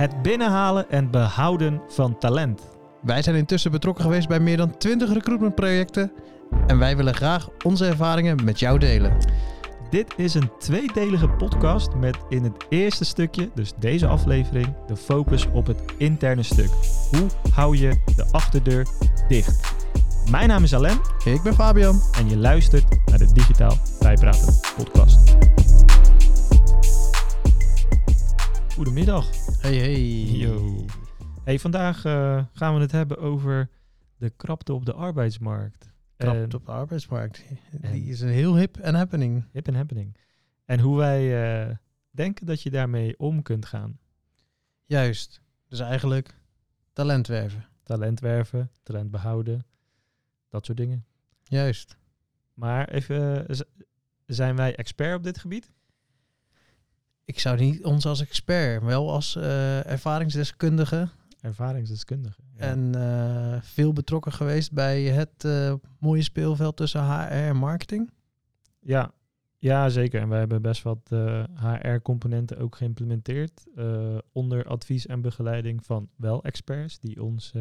Het binnenhalen en behouden van talent. Wij zijn intussen betrokken geweest bij meer dan 20 recruitmentprojecten en wij willen graag onze ervaringen met jou delen. Dit is een tweedelige podcast met in het eerste stukje, dus deze aflevering, de focus op het interne stuk. Hoe hou je de achterdeur dicht? Mijn naam is Alain Ik ben Fabian. en je luistert naar de Digitaal Bijpraten podcast. Goedemiddag. Hey, hey. Yo. Hey, vandaag eh, gaan we het hebben over de krapte op de arbeidsmarkt. Krapt En- op de arbeidsmarkt. Die is een heel hip en happening. Hip en happening. En hoe wij eh, denken dat je daarmee om kunt gaan. Juist. Dus eigenlijk talent werven. Talent werven, talent behouden, dat soort dingen. Juist. Maar even, eh, zijn wij expert op dit gebied? Ik zou niet ons als expert, maar wel als eh, ervaringsdeskundige Ervaringsdeskundige. Ja. en eh, veel betrokken geweest bij het eh, mooie speelveld tussen HR en marketing. ja, ja, zeker. En we hebben best wat HR-componenten ook geïmplementeerd. onder advies en begeleiding van wel experts die ons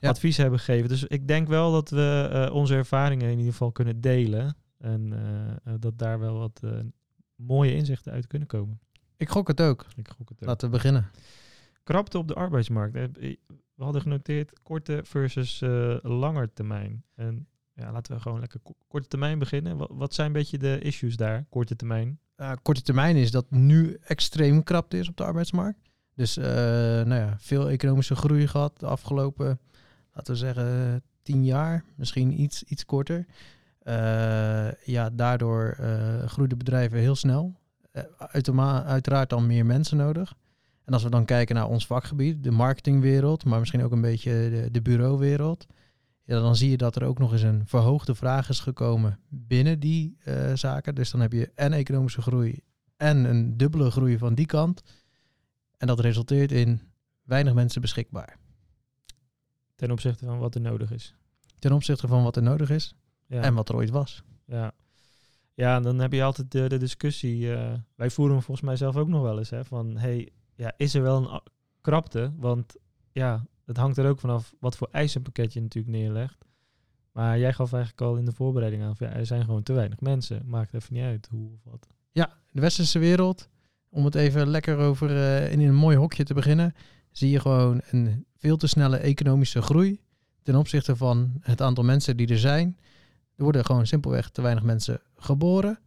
Ja. advies hebben gegeven. Dus ik denk wel dat we onze ervaringen in ieder geval kunnen delen. En dat daar wel wat mooie inzichten uit kunnen komen. Ik gok het ook. Ik gok het ook. Laten we beginnen. Krapte op de arbeidsmarkt. Eh, We hadden genoteerd korte versus eh langer termijn. En ja, laten we gewoon lekker ko- korte termijn beginnen. Wat, wat zijn een beetje de issues daar, korte termijn? Uh, korte termijn is dat nu extreem krapte is op de arbeidsmarkt. Dus eh, nou ja, veel economische groei gehad de afgelopen, laten we zeggen, tien jaar. Misschien iets, iets korter. Eh, ja, daardoor eh, groeiden bedrijven heel snel. Eh, uiteraard dan meer mensen nodig. En als we dan kijken naar ons vakgebied, de marketingwereld, maar misschien ook een beetje de, de bureauwereld. Ja, dan zie je dat er ook nog eens een verhoogde vraag is gekomen binnen die zaken. Dus dan heb je en economische groei en een dubbele groei van die kant. En dat resulteert in weinig mensen beschikbaar. Ten opzichte van wat er nodig is. Ten opzichte van wat er nodig is Ja. en wat er ooit was. Ja. Ja, en dan heb je altijd de, de discussie. eh, wij voeren hem volgens mij zelf ook nog wel eens. Hè, van, hey, ja, is er wel een krapte? Want ja, het hangt er ook vanaf wat voor eisenpakket je natuurlijk neerlegt. Maar jij gaf eigenlijk al in de voorbereiding aan. van, Ja, er zijn gewoon te weinig mensen. Maakt even niet uit hoe of wat. Ja, de westerse wereld, om het even lekker over eh, in een mooi hokje te beginnen, zie je gewoon een veel te snelle economische groei ten opzichte van het aantal mensen die er zijn. Er worden gewoon simpelweg te weinig mensen geboren.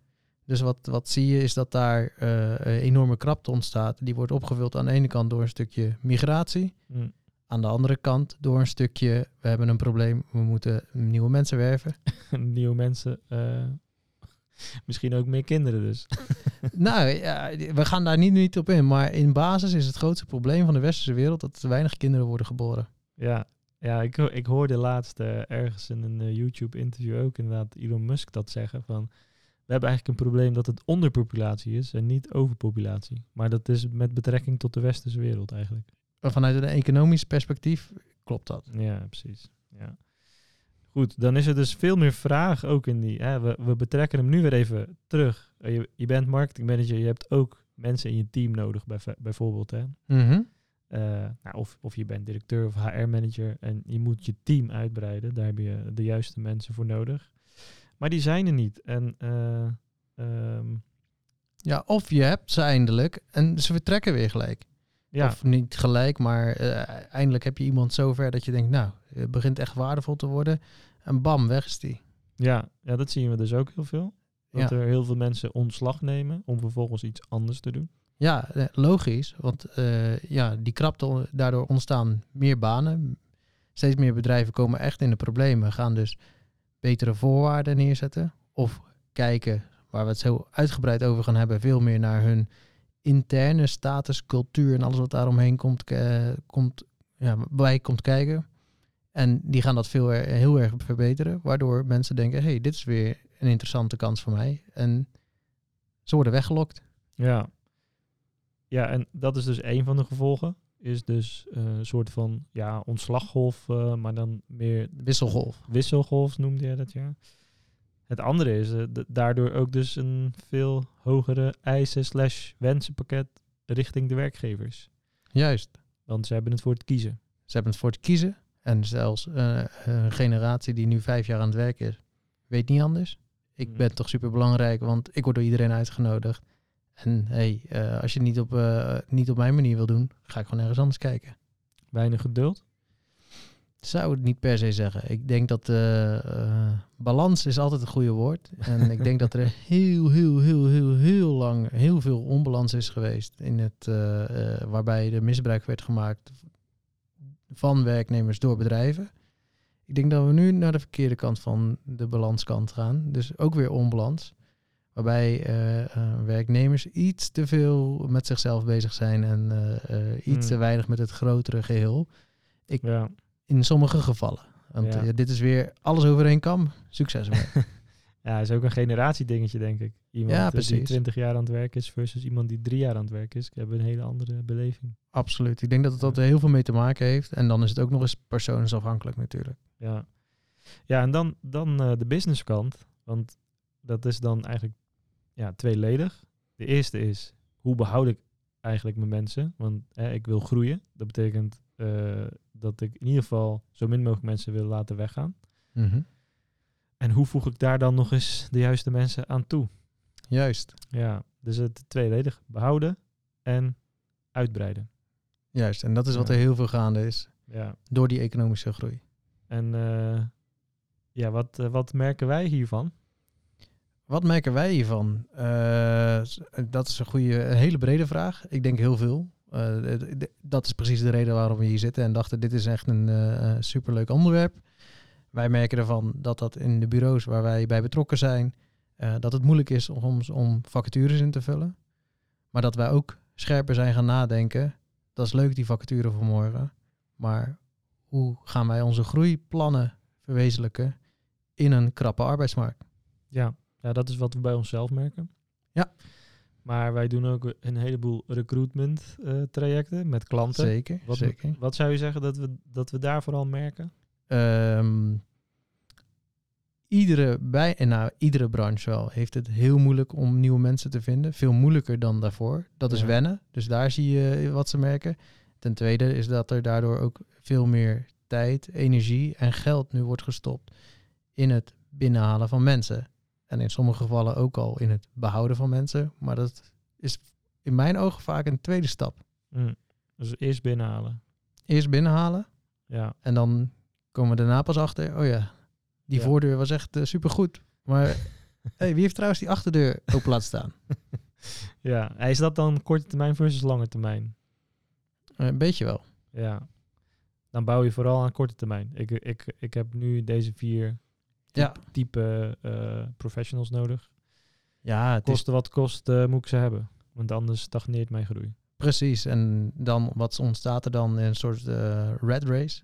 Dus wat, wat zie je is dat daar eh, enorme krapte ontstaat. Die wordt opgevuld aan de ene kant door een stukje migratie. Hm. Aan de andere kant door een stukje, we hebben een probleem, we moeten nieuwe mensen werven. Nieuwe mensen. eh, misschien ook meer kinderen dus. nou, ja, we gaan daar niet, niet op in. Maar in basis is het grootste probleem van de westerse wereld dat er weinig kinderen worden geboren. Ja, ja ik, ik hoorde laatst eh, ergens in een eh, YouTube-interview ook inderdaad Elon Musk dat zeggen van... We hebben eigenlijk een probleem dat het onderpopulatie is en niet overpopulatie. Maar dat is met betrekking tot de westerse wereld eigenlijk. Vanuit een economisch perspectief klopt dat. Ja, precies. Ja. Goed, dan is er dus veel meer vraag ook in die... Hè, we, we betrekken hem nu weer even terug. Eh, Je, je bent marketingmanager, je hebt ook mensen in je team nodig bijv- bijvoorbeeld. Hè? Mhm. Eh, nou, of, of je bent directeur of HR-manager en je moet je team uitbreiden. Daar heb je de juiste mensen voor nodig. Maar die zijn er niet. En eh, ehm, Ja, of je hebt ze eindelijk en ze vertrekken weer gelijk. ja, Of niet gelijk, maar eh, eindelijk heb je iemand zover dat je denkt, nou, het begint echt waardevol te worden. En bam, weg is die. ja, ja, dat zien we dus ook heel veel. Dat Ja. er heel veel mensen ontslag nemen om vervolgens iets anders te doen. Ja, eh, logisch, want eh, ja, die krapte, daardoor ontstaan meer banen. Steeds meer bedrijven komen echt in de problemen, gaan dus betere voorwaarden neerzetten. Of kijken, waar we het zo uitgebreid over gaan hebben, veel meer naar hun interne status, cultuur en alles wat daaromheen komt, eh, komt, ja, bij komt kijken. En die gaan dat veel heel erg verbeteren, waardoor mensen denken, hey, dit is weer een interessante kans voor mij. En ze worden weggelokt. Ja. Ja, en dat is dus een van de gevolgen. Is dus eh, een soort van ja, ontslaggolf, eh, maar dan meer Wisselgolf. wisselgolf noemde je dat, ja. Het andere is eh, daardoor ook dus een veel hogere eisen slash wensenpakket richting de werkgevers. Juist. Want ze hebben het voor het kiezen. Ze hebben het voor te kiezen. En zelfs een generatie die nu vijf jaar aan het werk is, weet niet anders. Ik Mm. ben toch super belangrijk, want ik word door iedereen uitgenodigd. En hey, eh, als je het niet op, eh, niet op mijn manier wil doen, ga ik gewoon ergens anders kijken. Weinig geduld. Zou het niet per se zeggen. Ik denk dat eh, balans is altijd een goede woord. En ik denk dat er heel, heel, heel, heel, heel lang heel veel onbalans is geweest. In het, waarbij er misbruik werd gemaakt van werknemers door bedrijven. Ik denk dat we nu naar de verkeerde kant van de balanskant gaan. Dus ook weer onbalans. Waarbij eh, eh, werknemers iets te veel met zichzelf bezig zijn en eh, iets te Hmm. weinig met het grotere geheel. Ja. In sommige gevallen. Want Ja. dit is weer alles over één kam. Succes ermee. ja, is ook een generatiedingetje, denk ik. Iemand Ja, die precies. 20 jaar aan het werk is versus iemand die drie jaar aan het werk is. Die hebben een hele andere beleving. Absoluut. Ik denk dat het dat er heel veel mee te maken heeft. En dan is het ook nog eens persoonsafhankelijk natuurlijk. Ja, ja en dan, dan eh, de businesskant. Want dat is dan eigenlijk ja, tweeledig. De eerste is, hoe behoud ik eigenlijk mijn mensen? Want hè, ik wil groeien. Dat betekent eh, dat ik in ieder geval zo min mogelijk mensen wil laten weggaan. En hoe voeg ik daar dan nog eens de juiste mensen aan toe? Juist. Ja, dus het tweeledig. Behouden en uitbreiden. Juist. En dat is wat Ja. er heel veel gaande is. Ja, Door die economische groei. en eh, ja, wat, eh, wat merken wij hiervan? Wat merken wij hiervan? S- dat is een goede, een hele brede vraag. Ik denk heel veel. Eh, dat is precies de reden waarom we hier zitten en dachten dit is echt een eh, eh, superleuk onderwerp. Wij merken ervan dat dat in de bureaus waar wij bij betrokken zijn, dat het moeilijk is om, om vacatures in te vullen. Maar dat wij ook scherper zijn gaan nadenken. Dat is leuk die vacature voor morgen. Maar hoe gaan wij onze groeiplannen verwezenlijken in een krappe arbeidsmarkt? Ja, ja, dat is wat we bij onszelf merken. Ja. Maar wij doen ook een heleboel recruitment eh, trajecten met klanten. Zeker, Wat, zeker. wat zou je zeggen dat we, dat we daar vooral merken? Ehm, iedere, bij, en nou, iedere branche wel heeft het heel moeilijk om nieuwe mensen te vinden. Veel moeilijker dan daarvoor. Dat is wennen. Dus daar zie je wat ze merken. Ten tweede is dat er daardoor ook veel meer tijd, energie en geld nu wordt gestopt in het binnenhalen van mensen. En in sommige gevallen ook al in het behouden van mensen. Maar dat is in mijn ogen vaak een tweede stap. Hm. Dus eerst binnenhalen. Eerst binnenhalen Ja, En dan komen we daarna pas achter, oh ja, die Ja. voordeur was echt super supergoed. Maar hey, wie heeft trouwens die achterdeur open laten staan? ja. Is dat dan korte termijn versus lange termijn? Een beetje wel. Ja. Dan bouw je vooral aan korte termijn. Ik, ik, ik heb nu deze vier Ja, type eh, professionals nodig. ja het is Kosten wat kost, eh, moet ik ze hebben. Want anders stagneert mijn groei. precies. En dan, wat ontstaat er dan in een soort eh, red race?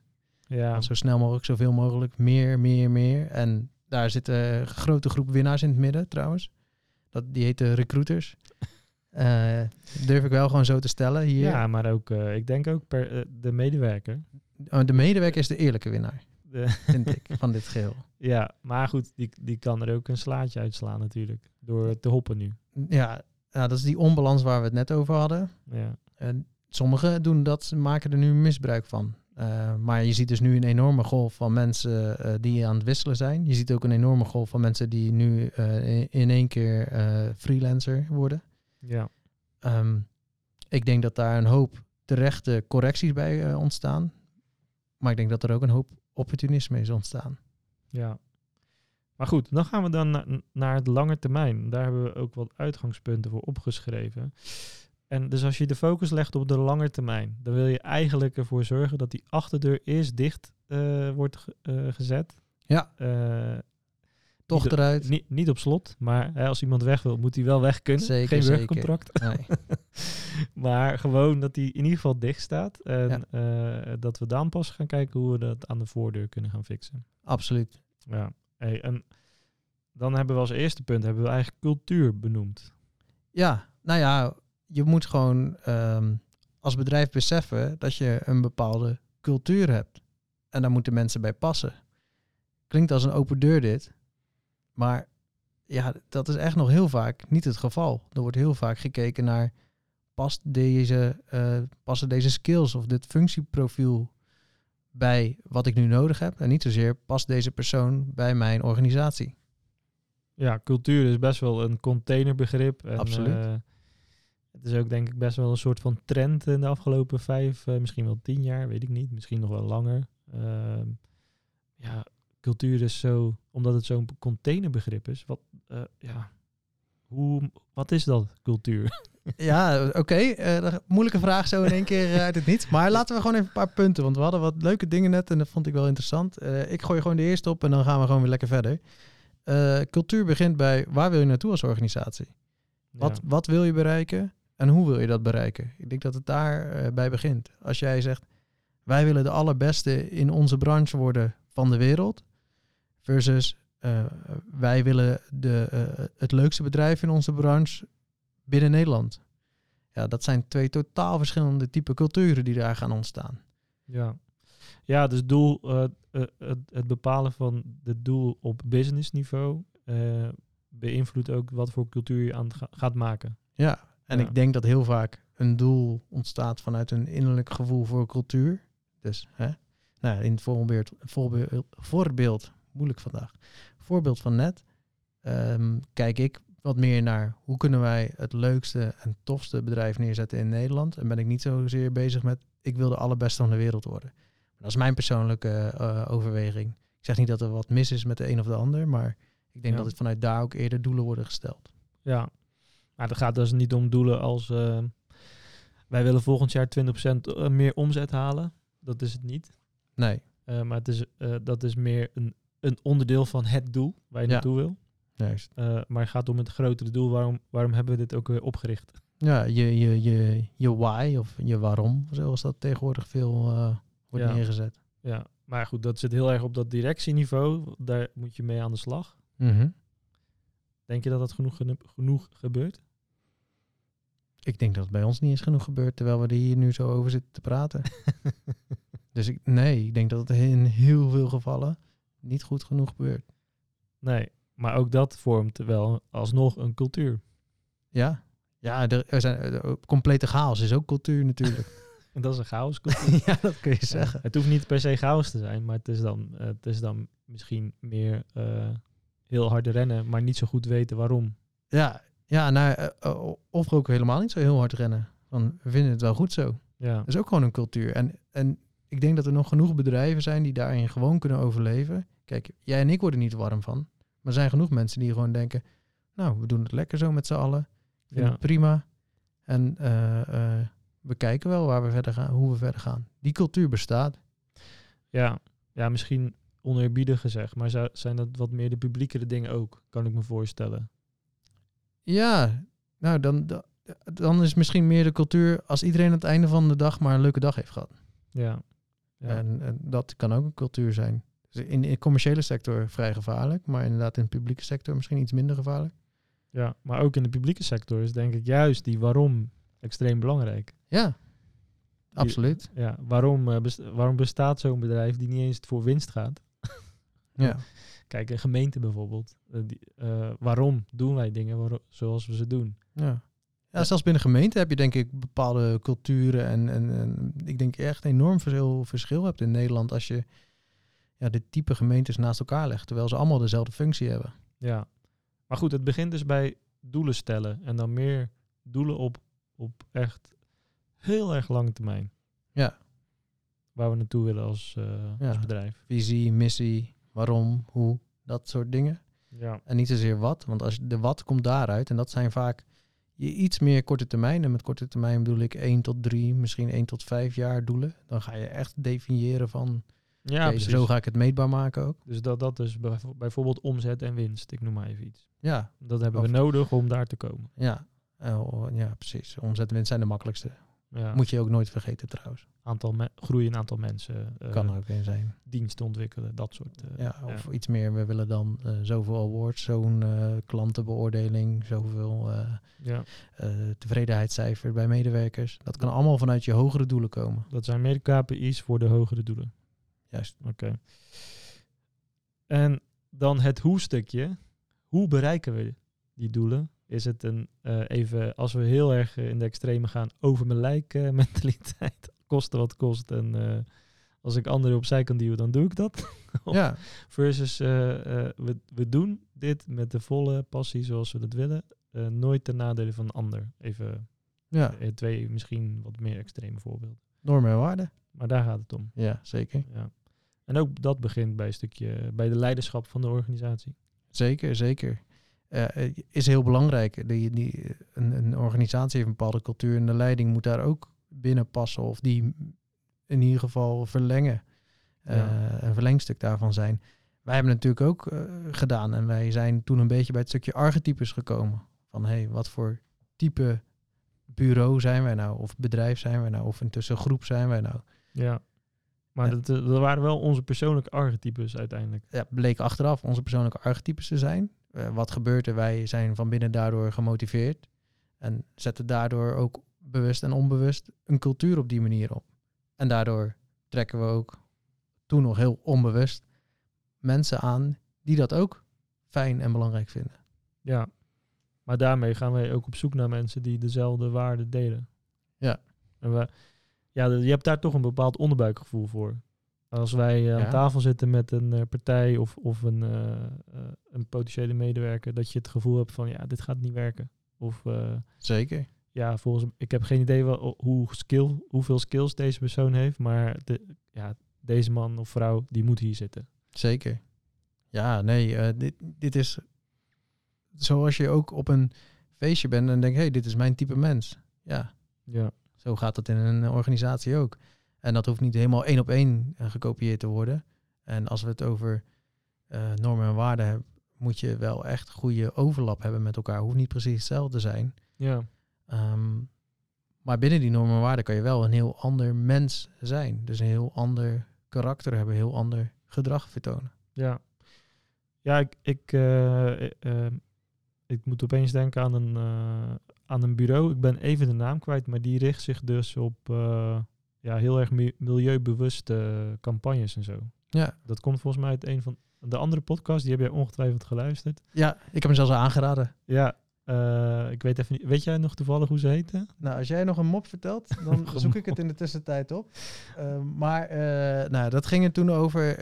Ja, Zo snel mogelijk, zoveel mogelijk, meer, meer, meer. En daar zit een grote groep winnaars in het midden trouwens. Dat, die heten recruiters. Durf ik wel gewoon zo te stellen hier. ja maar ook, ik denk ook per de medewerker. Oh, De medewerker is de eerlijke winnaar, De, vind ik, van dit geheel. ja, maar goed, die, die kan er ook een slaatje uitslaan natuurlijk. Door te hoppen nu. Ja, dat is die onbalans waar we het net over hadden. Ja, En sommigen doen dat, maken er nu misbruik van. Eh, maar je ziet dus nu een enorme golf van mensen eh, die aan het wisselen zijn. Je ziet ook een enorme golf van mensen die nu eh, in, één keer freelancer worden. ja, Ehm, ik denk dat daar een hoop terechte correcties bij ontstaan. Maar ik denk dat er ook een hoop opportunisme is ontstaan. ja. Maar goed, dan gaan we dan na- naar het lange termijn. Daar hebben we ook wat uitgangspunten voor opgeschreven. En dus als je de focus legt op de lange termijn, dan wil je eigenlijk ervoor zorgen dat die achterdeur eerst dicht eh, wordt eh, gezet. Ja. Eh, Toch niet, eruit. Niet, niet op slot, maar hè, als iemand weg wil, moet hij wel weg kunnen. Zeker, Geen zeker. werkcontract. Nee. maar gewoon dat hij in ieder geval dicht staat. En eh, dat we dan pas gaan kijken hoe we dat aan de voordeur kunnen gaan fixen. Absoluut. Ja. Hey, en dan hebben we als eerste punt hebben we eigenlijk cultuur benoemd. Ja, nou ja, je moet gewoon ehm, als bedrijf beseffen dat je een bepaalde cultuur hebt. En daar moeten mensen bij passen. Klinkt als een open deur dit. Maar ja, dat is echt nog heel vaak niet het geval. Er wordt heel vaak gekeken naar past deze, eh, passen deze skills of dit functieprofiel bij wat ik nu nodig heb? En niet zozeer past deze persoon bij mijn organisatie. Ja, cultuur is best wel een containerbegrip. En, Absoluut. eh, het is ook denk ik best wel een soort van trend in de afgelopen vijf, eh, misschien wel tien jaar, weet ik niet. Misschien nog wel langer. Ehm, ja, cultuur is zo, omdat het zo'n containerbegrip is. Wat, eh, ja, hoe, wat is dat, cultuur? Ja, oké. eh, moeilijke vraag zo in één keer eh, uit het niets. Maar laten we gewoon even een paar punten. Want we hadden wat leuke dingen net en dat vond ik wel interessant. Ik gooi gewoon de eerste op en dan gaan we gewoon weer lekker verder. Cultuur begint bij waar wil je naartoe als organisatie? Wat, wat wil je bereiken en hoe wil je dat bereiken? Ik denk dat het daarbij bij begint. Als jij zegt, wij willen de allerbeste in onze branche worden van de wereld. Versus eh, wij willen de, eh, het leukste bedrijf in onze branche binnen Nederland. Ja, dat zijn twee totaal verschillende type culturen die daar gaan ontstaan. Ja, ja dus doel, eh, het, het bepalen van het doel op business niveau eh, beïnvloedt ook wat voor cultuur je aan gaat maken. Ja, en Ja. ik denk dat heel vaak een doel ontstaat vanuit een innerlijk gevoel voor cultuur. Dus hè? Nou, in het voorbeeld, voorbeeld, voorbeeld, moeilijk vandaag, voorbeeld van net, ehm, kijk ik wat meer naar hoe kunnen wij het leukste en tofste bedrijf neerzetten in Nederland. En ben ik niet zozeer bezig met ik wil de allerbeste van de wereld worden. Dat is mijn persoonlijke eh, overweging. Ik zeg niet dat er wat mis is met de een of de ander, maar ik denk Ja. dat het vanuit daar ook eerder doelen worden gesteld. Ja, maar het gaat dus niet om doelen als eh, wij willen volgend jaar 20% meer omzet halen. Dat is het niet. Nee, Eh, maar het is, eh, dat is meer een, een onderdeel van het doel waar je Ja. naartoe wil. juist. Eh, maar het gaat om het grotere doel. Waarom, waarom hebben we dit ook weer opgericht? Ja, je, je, je, je why of je waarom, zoals dat tegenwoordig veel eh, wordt Ja. neergezet. Ja, maar goed, dat zit heel erg op dat directieniveau. Daar moet je mee aan de slag. Mhm. Denk je dat dat genoeg, genoeg gebeurt? Ik denk dat het bij ons niet eens genoeg gebeurt, terwijl we er hier nu zo over zitten te praten. dus ik, nee, ik denk dat het in heel veel gevallen niet goed genoeg gebeurt. Nee, maar ook dat vormt wel alsnog een cultuur. Ja, ja er, er zijn, er- complete chaos is ook cultuur natuurlijk. En dat is een chaoscultuur. ja, dat kun je Ja, zeggen. het hoeft niet per se chaos te zijn, maar het is dan, het is dan misschien meer eh, heel hard rennen, maar niet zo goed weten waarom. Ja, ja nou, eh, eh, of ook helemaal niet zo heel hard rennen. Van, we vinden het wel goed zo. Ja, Dat is ook gewoon een cultuur. En, en ik denk dat er nog genoeg bedrijven zijn die daarin gewoon kunnen overleven. Kijk, jij en ik worden niet warm van. Maar er zijn genoeg mensen die gewoon denken... Nou, we doen het lekker zo met z'n allen. Ik vind Ja. het prima. En eh, eh, we kijken wel waar we verder gaan, hoe we verder gaan. Die cultuur bestaat. ja, ja, misschien oneerbiedig gezegd, maar zou, zijn dat wat meer de publiekere dingen ook, kan ik me voorstellen. Ja, nou dan, dan- dan is misschien meer de cultuur... als iedereen aan het einde van de dag maar een leuke dag heeft gehad. Ja, ja. En, en dat kan ook een cultuur zijn. Dus in de commerciële sector vrij gevaarlijk, maar inderdaad in de publieke sector misschien iets minder gevaarlijk. ja, maar ook in de publieke sector is denk ik juist die waarom extreem belangrijk. Ja, absoluut. Ja, waarom, eh, best- waarom bestaat zo'n bedrijf die niet eens voor winst gaat? Ja. Kijk, een gemeente bijvoorbeeld. eh, die, eh, waarom doen wij dingen zoals we ze doen? Ja. ja, zelfs binnen gemeenten heb je denk ik bepaalde culturen en, en, en ik denk echt enorm veel verschil hebt in Nederland als je ja, de type gemeentes naast elkaar legt, terwijl ze allemaal dezelfde functie hebben. Ja. Maar goed, het begint dus bij doelen stellen. En dan meer doelen op, op echt heel erg lange termijn. Ja. Waar we naartoe willen als, eh, Ja. als bedrijf. Visie, missie, waarom, hoe, dat soort dingen. Ja. En niet zozeer wat, want als de wat komt daaruit. En dat zijn vaak je iets meer korte termijn. En met korte termijn bedoel ik 1 tot 3, misschien 1 tot 5 jaar doelen. Dan ga je echt definiëren van, Ja, precies. zo ga ik het meetbaar maken ook. Dus dat, dat is bijv- bijvoorbeeld omzet en winst. Ik noem maar even iets. Ja, Dat hebben we nodig om daar te komen. ja. Eh, oh, ja, precies. Omzet en winst zijn de makkelijkste. Ja. Moet je ook nooit vergeten trouwens. aantal groeien aantal mensen. eh, Kan er ook in zijn. Diensten ontwikkelen, dat soort. eh, Ja, of iets meer. We willen dan zoveel awards, zo'n klantenbeoordeling, zoveel ja. tevredenheidscijfer bij medewerkers. Dat kan allemaal vanuit je hogere doelen komen. Dat zijn meer KPI's voor de hogere doelen. Juist. Oké. En dan het hoe-stukje. Hoe bereiken we die doelen? Is het een uh, even, als we heel erg in de extreme gaan, over mijn lijk uh, mentaliteit, kosten wat kost. En uh, als ik anderen opzij kan duwen, dan doe ik dat. ja. Versus we, we doen dit met de volle passie zoals we dat willen. nooit ten nadele van een ander. Even ja. twee misschien wat meer extreme voorbeelden. Normen en waarden. Maar daar gaat het om. Ja, zeker. Ja. En ook dat begint bij een stukje bij de leiderschap van de organisatie. Zeker, zeker. Uh, is heel belangrijk. Die, die, een, een, organisatie heeft een bepaalde cultuur en de leiding moet daar ook binnen passen of die in ieder geval verlengen. Uh, Een verlengstuk daarvan zijn. Wij hebben het natuurlijk ook uh, gedaan en wij zijn toen een beetje bij het stukje archetypes gekomen. Van hé, hey, wat voor type bureau zijn wij nou? Of bedrijf zijn wij nou? Of intussen groep zijn wij nou? Ja. Maar dat, dat, waren wel onze persoonlijke archetypes uiteindelijk. Ja, bleek achteraf onze persoonlijke archetypes te zijn. Uh, wat gebeurt er? Wij zijn van binnen daardoor gemotiveerd. En zetten daardoor ook bewust en onbewust een cultuur op die manier op. En daardoor trekken we ook toen nog heel onbewust mensen aan die dat ook fijn en belangrijk vinden. Ja, maar daarmee gaan wij ook op zoek naar mensen die dezelfde waarden delen. Ja. En we, ja, je hebt daar toch een bepaald onderbuikgevoel voor. Als wij uh, aan tafel zitten met een uh, partij of, of een, uh, een potentiële medewerker, dat je het gevoel hebt van ja, dit gaat niet werken. Of, Zeker. Ja, volgens ik heb geen idee wel, hoe skill, hoeveel skills deze persoon heeft, maar de, ja, deze man of vrouw, die moet hier zitten. Zeker. Ja, nee, dit, dit is zoals je ook op een feestje bent en denkt, hé, hey, dit is mijn type mens. Ja. Ja. Zo gaat dat in een organisatie ook. En dat hoeft niet helemaal één op één eh, gekopieerd te worden. En als we het over uh, normen en waarden hebben, moet je wel echt goede overlap hebben met elkaar. Hoeft niet precies hetzelfde te zijn. Ja. Um, maar binnen die normen en waarden kan je wel een heel ander mens zijn. Dus een heel ander karakter hebben, een heel ander gedrag vertonen. Ja. Ja, ik, ik, uh, ik moet opeens denken aan een, aan een bureau. Ik ben even de naam kwijt, maar die richt zich dus op ja, heel erg milieubewuste campagnes en zo. Ja. Dat komt volgens mij uit een van de andere podcasts. Die heb jij ongetwijfeld geluisterd. Ja, ik heb hem zelfs aangeraden. Ja, uh, ik weet even niet. Weet jij nog toevallig hoe ze heten? Nou, als jij nog een mop vertelt, dan zoek ik het in de tussentijd op. Uh, maar uh, nou, dat ging er toen over.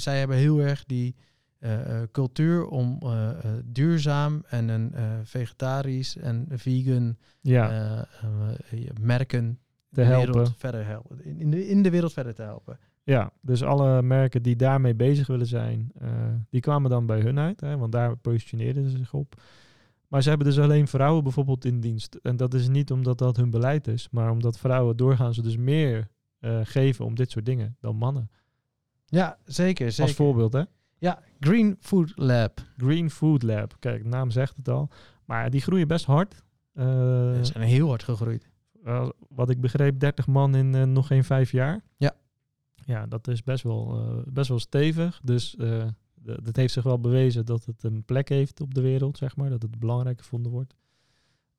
zij hebben heel erg die cultuur om duurzaam en een vegetarisch en vegan ja. merken te de helpen. wereld verder helpen. In de, in de wereld verder te helpen. Ja, dus alle merken die daarmee bezig willen zijn, uh, die kwamen dan bij hun uit, hè, want daar positioneerden ze zich op. Maar ze hebben dus alleen vrouwen bijvoorbeeld in dienst. En dat is niet omdat dat hun beleid is, maar omdat vrouwen doorgaans dus meer uh, geven om dit soort dingen dan mannen. Ja, zeker, zeker. Als voorbeeld, hè? Ja, Green Food Lab. Green Food Lab. Kijk, de naam zegt het al. Maar die groeien best hard. Uh, ze zijn heel hard gegroeid. Uh, wat ik begreep, 30 man in uh, nog geen vijf jaar. Ja. Ja, dat is best wel, uh, best wel stevig. Dus dat heeft zich wel bewezen dat het een plek heeft op de wereld, zeg maar. Dat het belangrijk gevonden wordt.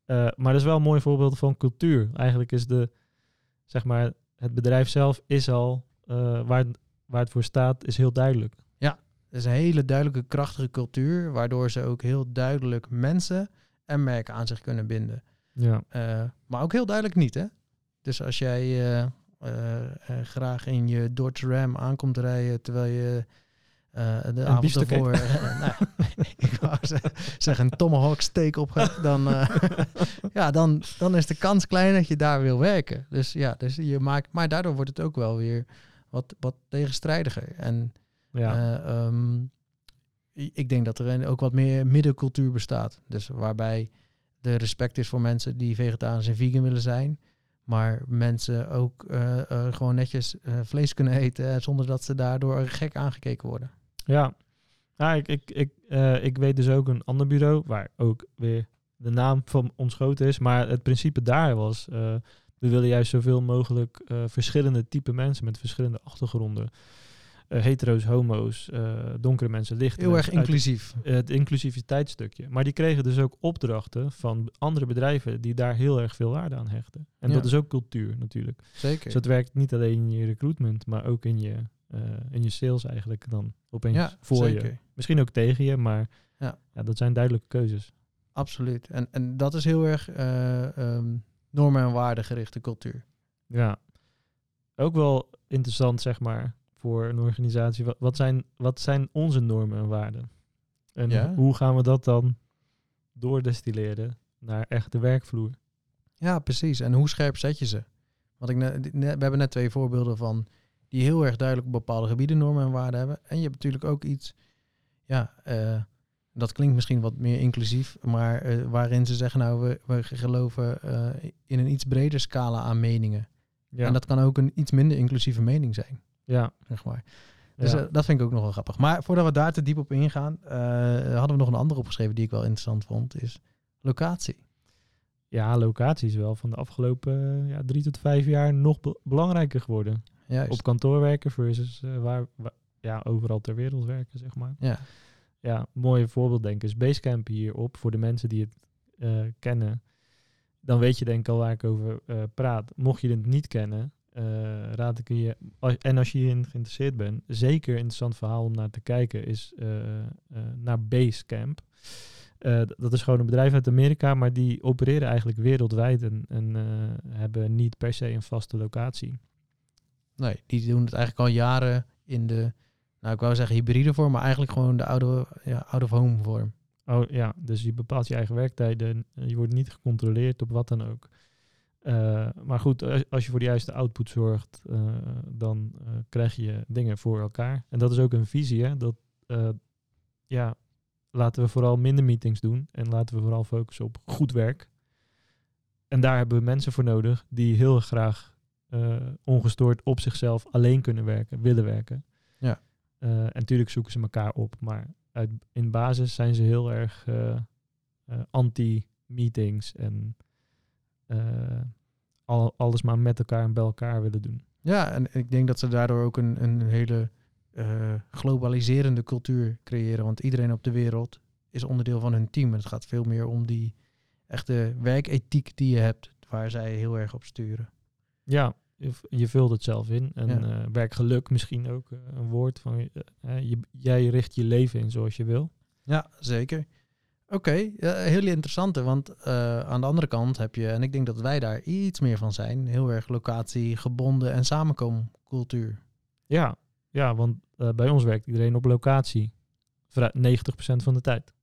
maar dat is wel een mooi voorbeeld van cultuur. Eigenlijk is de, zeg maar, het bedrijf zelf is al, waar, waar het voor staat, is heel duidelijk. Is een hele duidelijke, krachtige cultuur, waardoor ze ook heel duidelijk mensen en merken aan zich kunnen binden. Ja. Uh, maar ook heel duidelijk niet, hè? Dus als jij uh, uh, graag in je Dodge Ram aankomt rijden terwijl je de Een avond ervoor, nou, ik wou zeggen een tomahawk steak op hebt, dan, ja, dan, dan is de kans klein dat je daar wil werken. Dus ja, dus je maakt, maar daardoor wordt het ook wel weer wat, wat tegenstrijdiger. En ja. um, ik denk dat er ook wat meer middencultuur bestaat. Dus waarbij de respect is voor mensen die vegetarisch en vegan willen zijn. Maar mensen ook uh, uh, gewoon netjes vlees kunnen eten zonder dat ze daardoor gek aangekeken worden. Ja, ja ik, ik, ik, ik weet dus ook een ander bureau waar ook weer de naam van ontschoten is. Maar het principe daar was, we willen juist zoveel mogelijk verschillende type mensen met verschillende achtergronden. Uh, hetero's, homo's, uh, donkere mensen, lichte Heel erg inclusief. Uit, het inclusiviteitsstukje. Maar die kregen dus ook opdrachten van andere bedrijven die daar heel erg veel waarde aan hechten. En Ja. dat is ook cultuur natuurlijk. Zeker. Dus dat werkt niet alleen in je recruitment, maar ook in je, eh, in je sales eigenlijk dan opeens ja, voor zeker. je. Misschien ook tegen je, maar Ja. ja. dat zijn duidelijke keuzes. Absoluut. En, en dat is heel erg eh, ehm, normen en waarden gerichte cultuur. Ja. Ook wel interessant, zeg maar, voor een organisatie. Wat, wat, zijn, wat zijn onze normen en waarden? En Ja. hoe gaan we dat dan doordestilleren naar echt de werkvloer? Ja, precies. En hoe scherp zet je ze? Want ik we hebben net twee voorbeelden van die heel erg duidelijk op bepaalde gebieden normen en waarden hebben. En je hebt natuurlijk ook iets, ja, eh, dat klinkt misschien wat meer inclusief, maar eh, waarin ze zeggen, nou, we, we geloven eh, in een iets breder scala aan meningen. Ja, En dat kan ook een iets minder inclusieve mening zijn, ja, zeg maar. Dus ja. eh, dat vind ik ook nog wel grappig. Maar voordat we daar te diep op ingaan, eh, hadden we nog een andere opgeschreven die ik wel interessant vond, is locatie. ja, locatie is wel van de afgelopen eh, ja, drie tot vijf jaar nog be- belangrijker geworden. Juist. Op kantoor werken versus waar, waar- ja, overal ter wereld werken, zeg maar. ja. Ja, mooi voorbeeld denk ik is Basecamp hierop. Voor de mensen die het kennen, dan weet je denk ik al waar ik over praat. Mocht je het niet kennen, eh, raad ik je... En als je hierin geïnteresseerd bent, zeker een interessant verhaal om naar te kijken is eh, eh, naar Basecamp. Dat is gewoon een bedrijf uit Amerika, maar die opereren eigenlijk wereldwijd en, en hebben niet per se een vaste locatie. Nee, die doen het eigenlijk al jaren in de, nou ik wou zeggen hybride vorm, maar eigenlijk gewoon de oude, ja, out-of-home vorm. Oh ja, dus je bepaalt je eigen werktijden. Je wordt niet gecontroleerd op wat dan ook. Eh, maar goed, als, als je voor de juiste output zorgt, eh, dan eh, krijg je dingen voor elkaar. En dat is ook een visie, hè? Dat, ja, laten we vooral minder meetings doen en laten we vooral focussen op goed werk. En daar hebben we mensen voor nodig die heel graag ongestoord op zichzelf alleen kunnen werken, willen werken. Ja. En natuurlijk zoeken ze elkaar op, maar uit, in basis zijn ze heel erg anti-meetings en al, alles maar met elkaar en bij elkaar willen doen. Ja, en ik denk dat ze daardoor ook een, een hele eh, globaliserende cultuur creëren, want iedereen op de wereld is onderdeel van hun team. En het gaat veel meer om die echte werkethiek die je hebt, waar zij heel erg op sturen. Ja, je, vult het zelf in. En Ja. eh, werkgeluk misschien ook eh, een woord van je, jij richt je leven in zoals je wil. Ja, zeker. Oké, ja, heel interessante, want eh, aan de andere kant heb je, en ik denk dat wij daar iets meer van zijn, heel erg locatiegebonden en samenkomcultuur. Ja, ja want eh, bij ons werkt iedereen op locatie. Vrij- 90% van de tijd.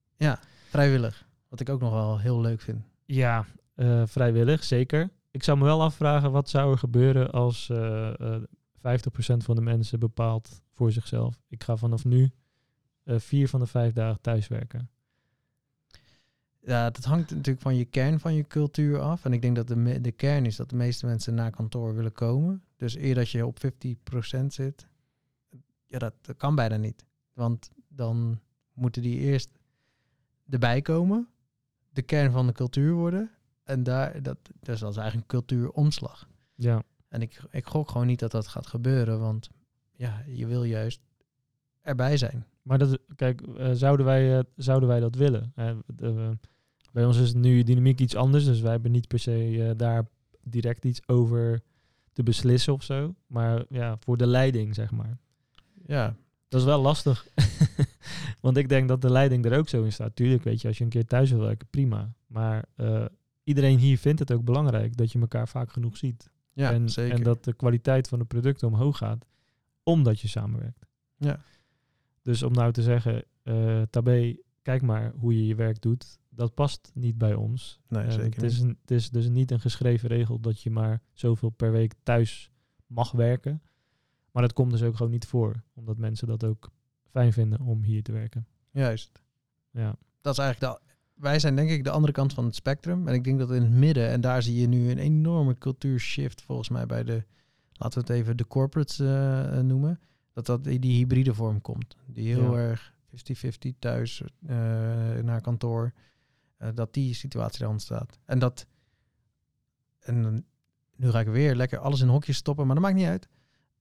Vrijwillig, wat ik ook nog wel heel leuk vind. Ja, eh, vrijwillig, zeker. Ik zou me wel afvragen, wat zou er gebeuren als eh, eh, 50% van de mensen bepaalt voor zichzelf. Ik ga vanaf nu vier van de vijf dagen thuiswerken. Ja, dat hangt natuurlijk van je kern van je cultuur af. En ik denk dat de, de kern is dat de meeste mensen naar kantoor willen komen. Dus eer dat je op 50% zit, ja, dat, dat kan bijna niet. Want dan moeten die eerst erbij komen, de kern van de cultuur worden. En daar, dat, dus dat is eigenlijk een cultuuromslag. Ja, En ik, ik gok gewoon niet dat dat gaat gebeuren, want ja, je wil juist erbij zijn. maar dat, kijk, eh, zouden, wij, eh, zouden wij dat willen? Eh, de- bij ons is nu dynamiek iets anders, dus wij hebben niet per se daar direct iets over te beslissen of zo. Maar ja, voor de leiding, zeg maar. Ja, Dat is wel lastig. Want ik denk dat de leiding er ook zo in staat. Tuurlijk, weet je, als je een keer thuis wil werken, prima. Maar iedereen hier vindt het ook belangrijk dat je elkaar vaak genoeg ziet. ja en, zeker. en dat de kwaliteit van de producten omhoog gaat, omdat je samenwerkt. Ja. Dus om nou te zeggen, eh Tabé, kijk maar hoe je je werk doet, dat past niet bij ons. nee, En zeker het, is een, het is dus niet een geschreven regel dat je maar zoveel per week thuis mag werken. Maar dat komt dus ook gewoon niet voor, omdat mensen dat ook fijn vinden om hier te werken. Juist. Ja, Dat is eigenlijk de, wij zijn denk ik de andere kant van het spectrum. En ik denk dat in het midden, en daar zie je nu een enorme cultuurshift volgens mij bij de, laten we het even de corporates eh, eh, noemen. Dat dat in die hybride vorm komt. Die heel Ja. erg 50-50 thuis eh, naar kantoor. eh, dat die situatie daar ontstaat. En dat, en nu ga ik weer lekker alles in hokjes stoppen, maar dat maakt niet uit.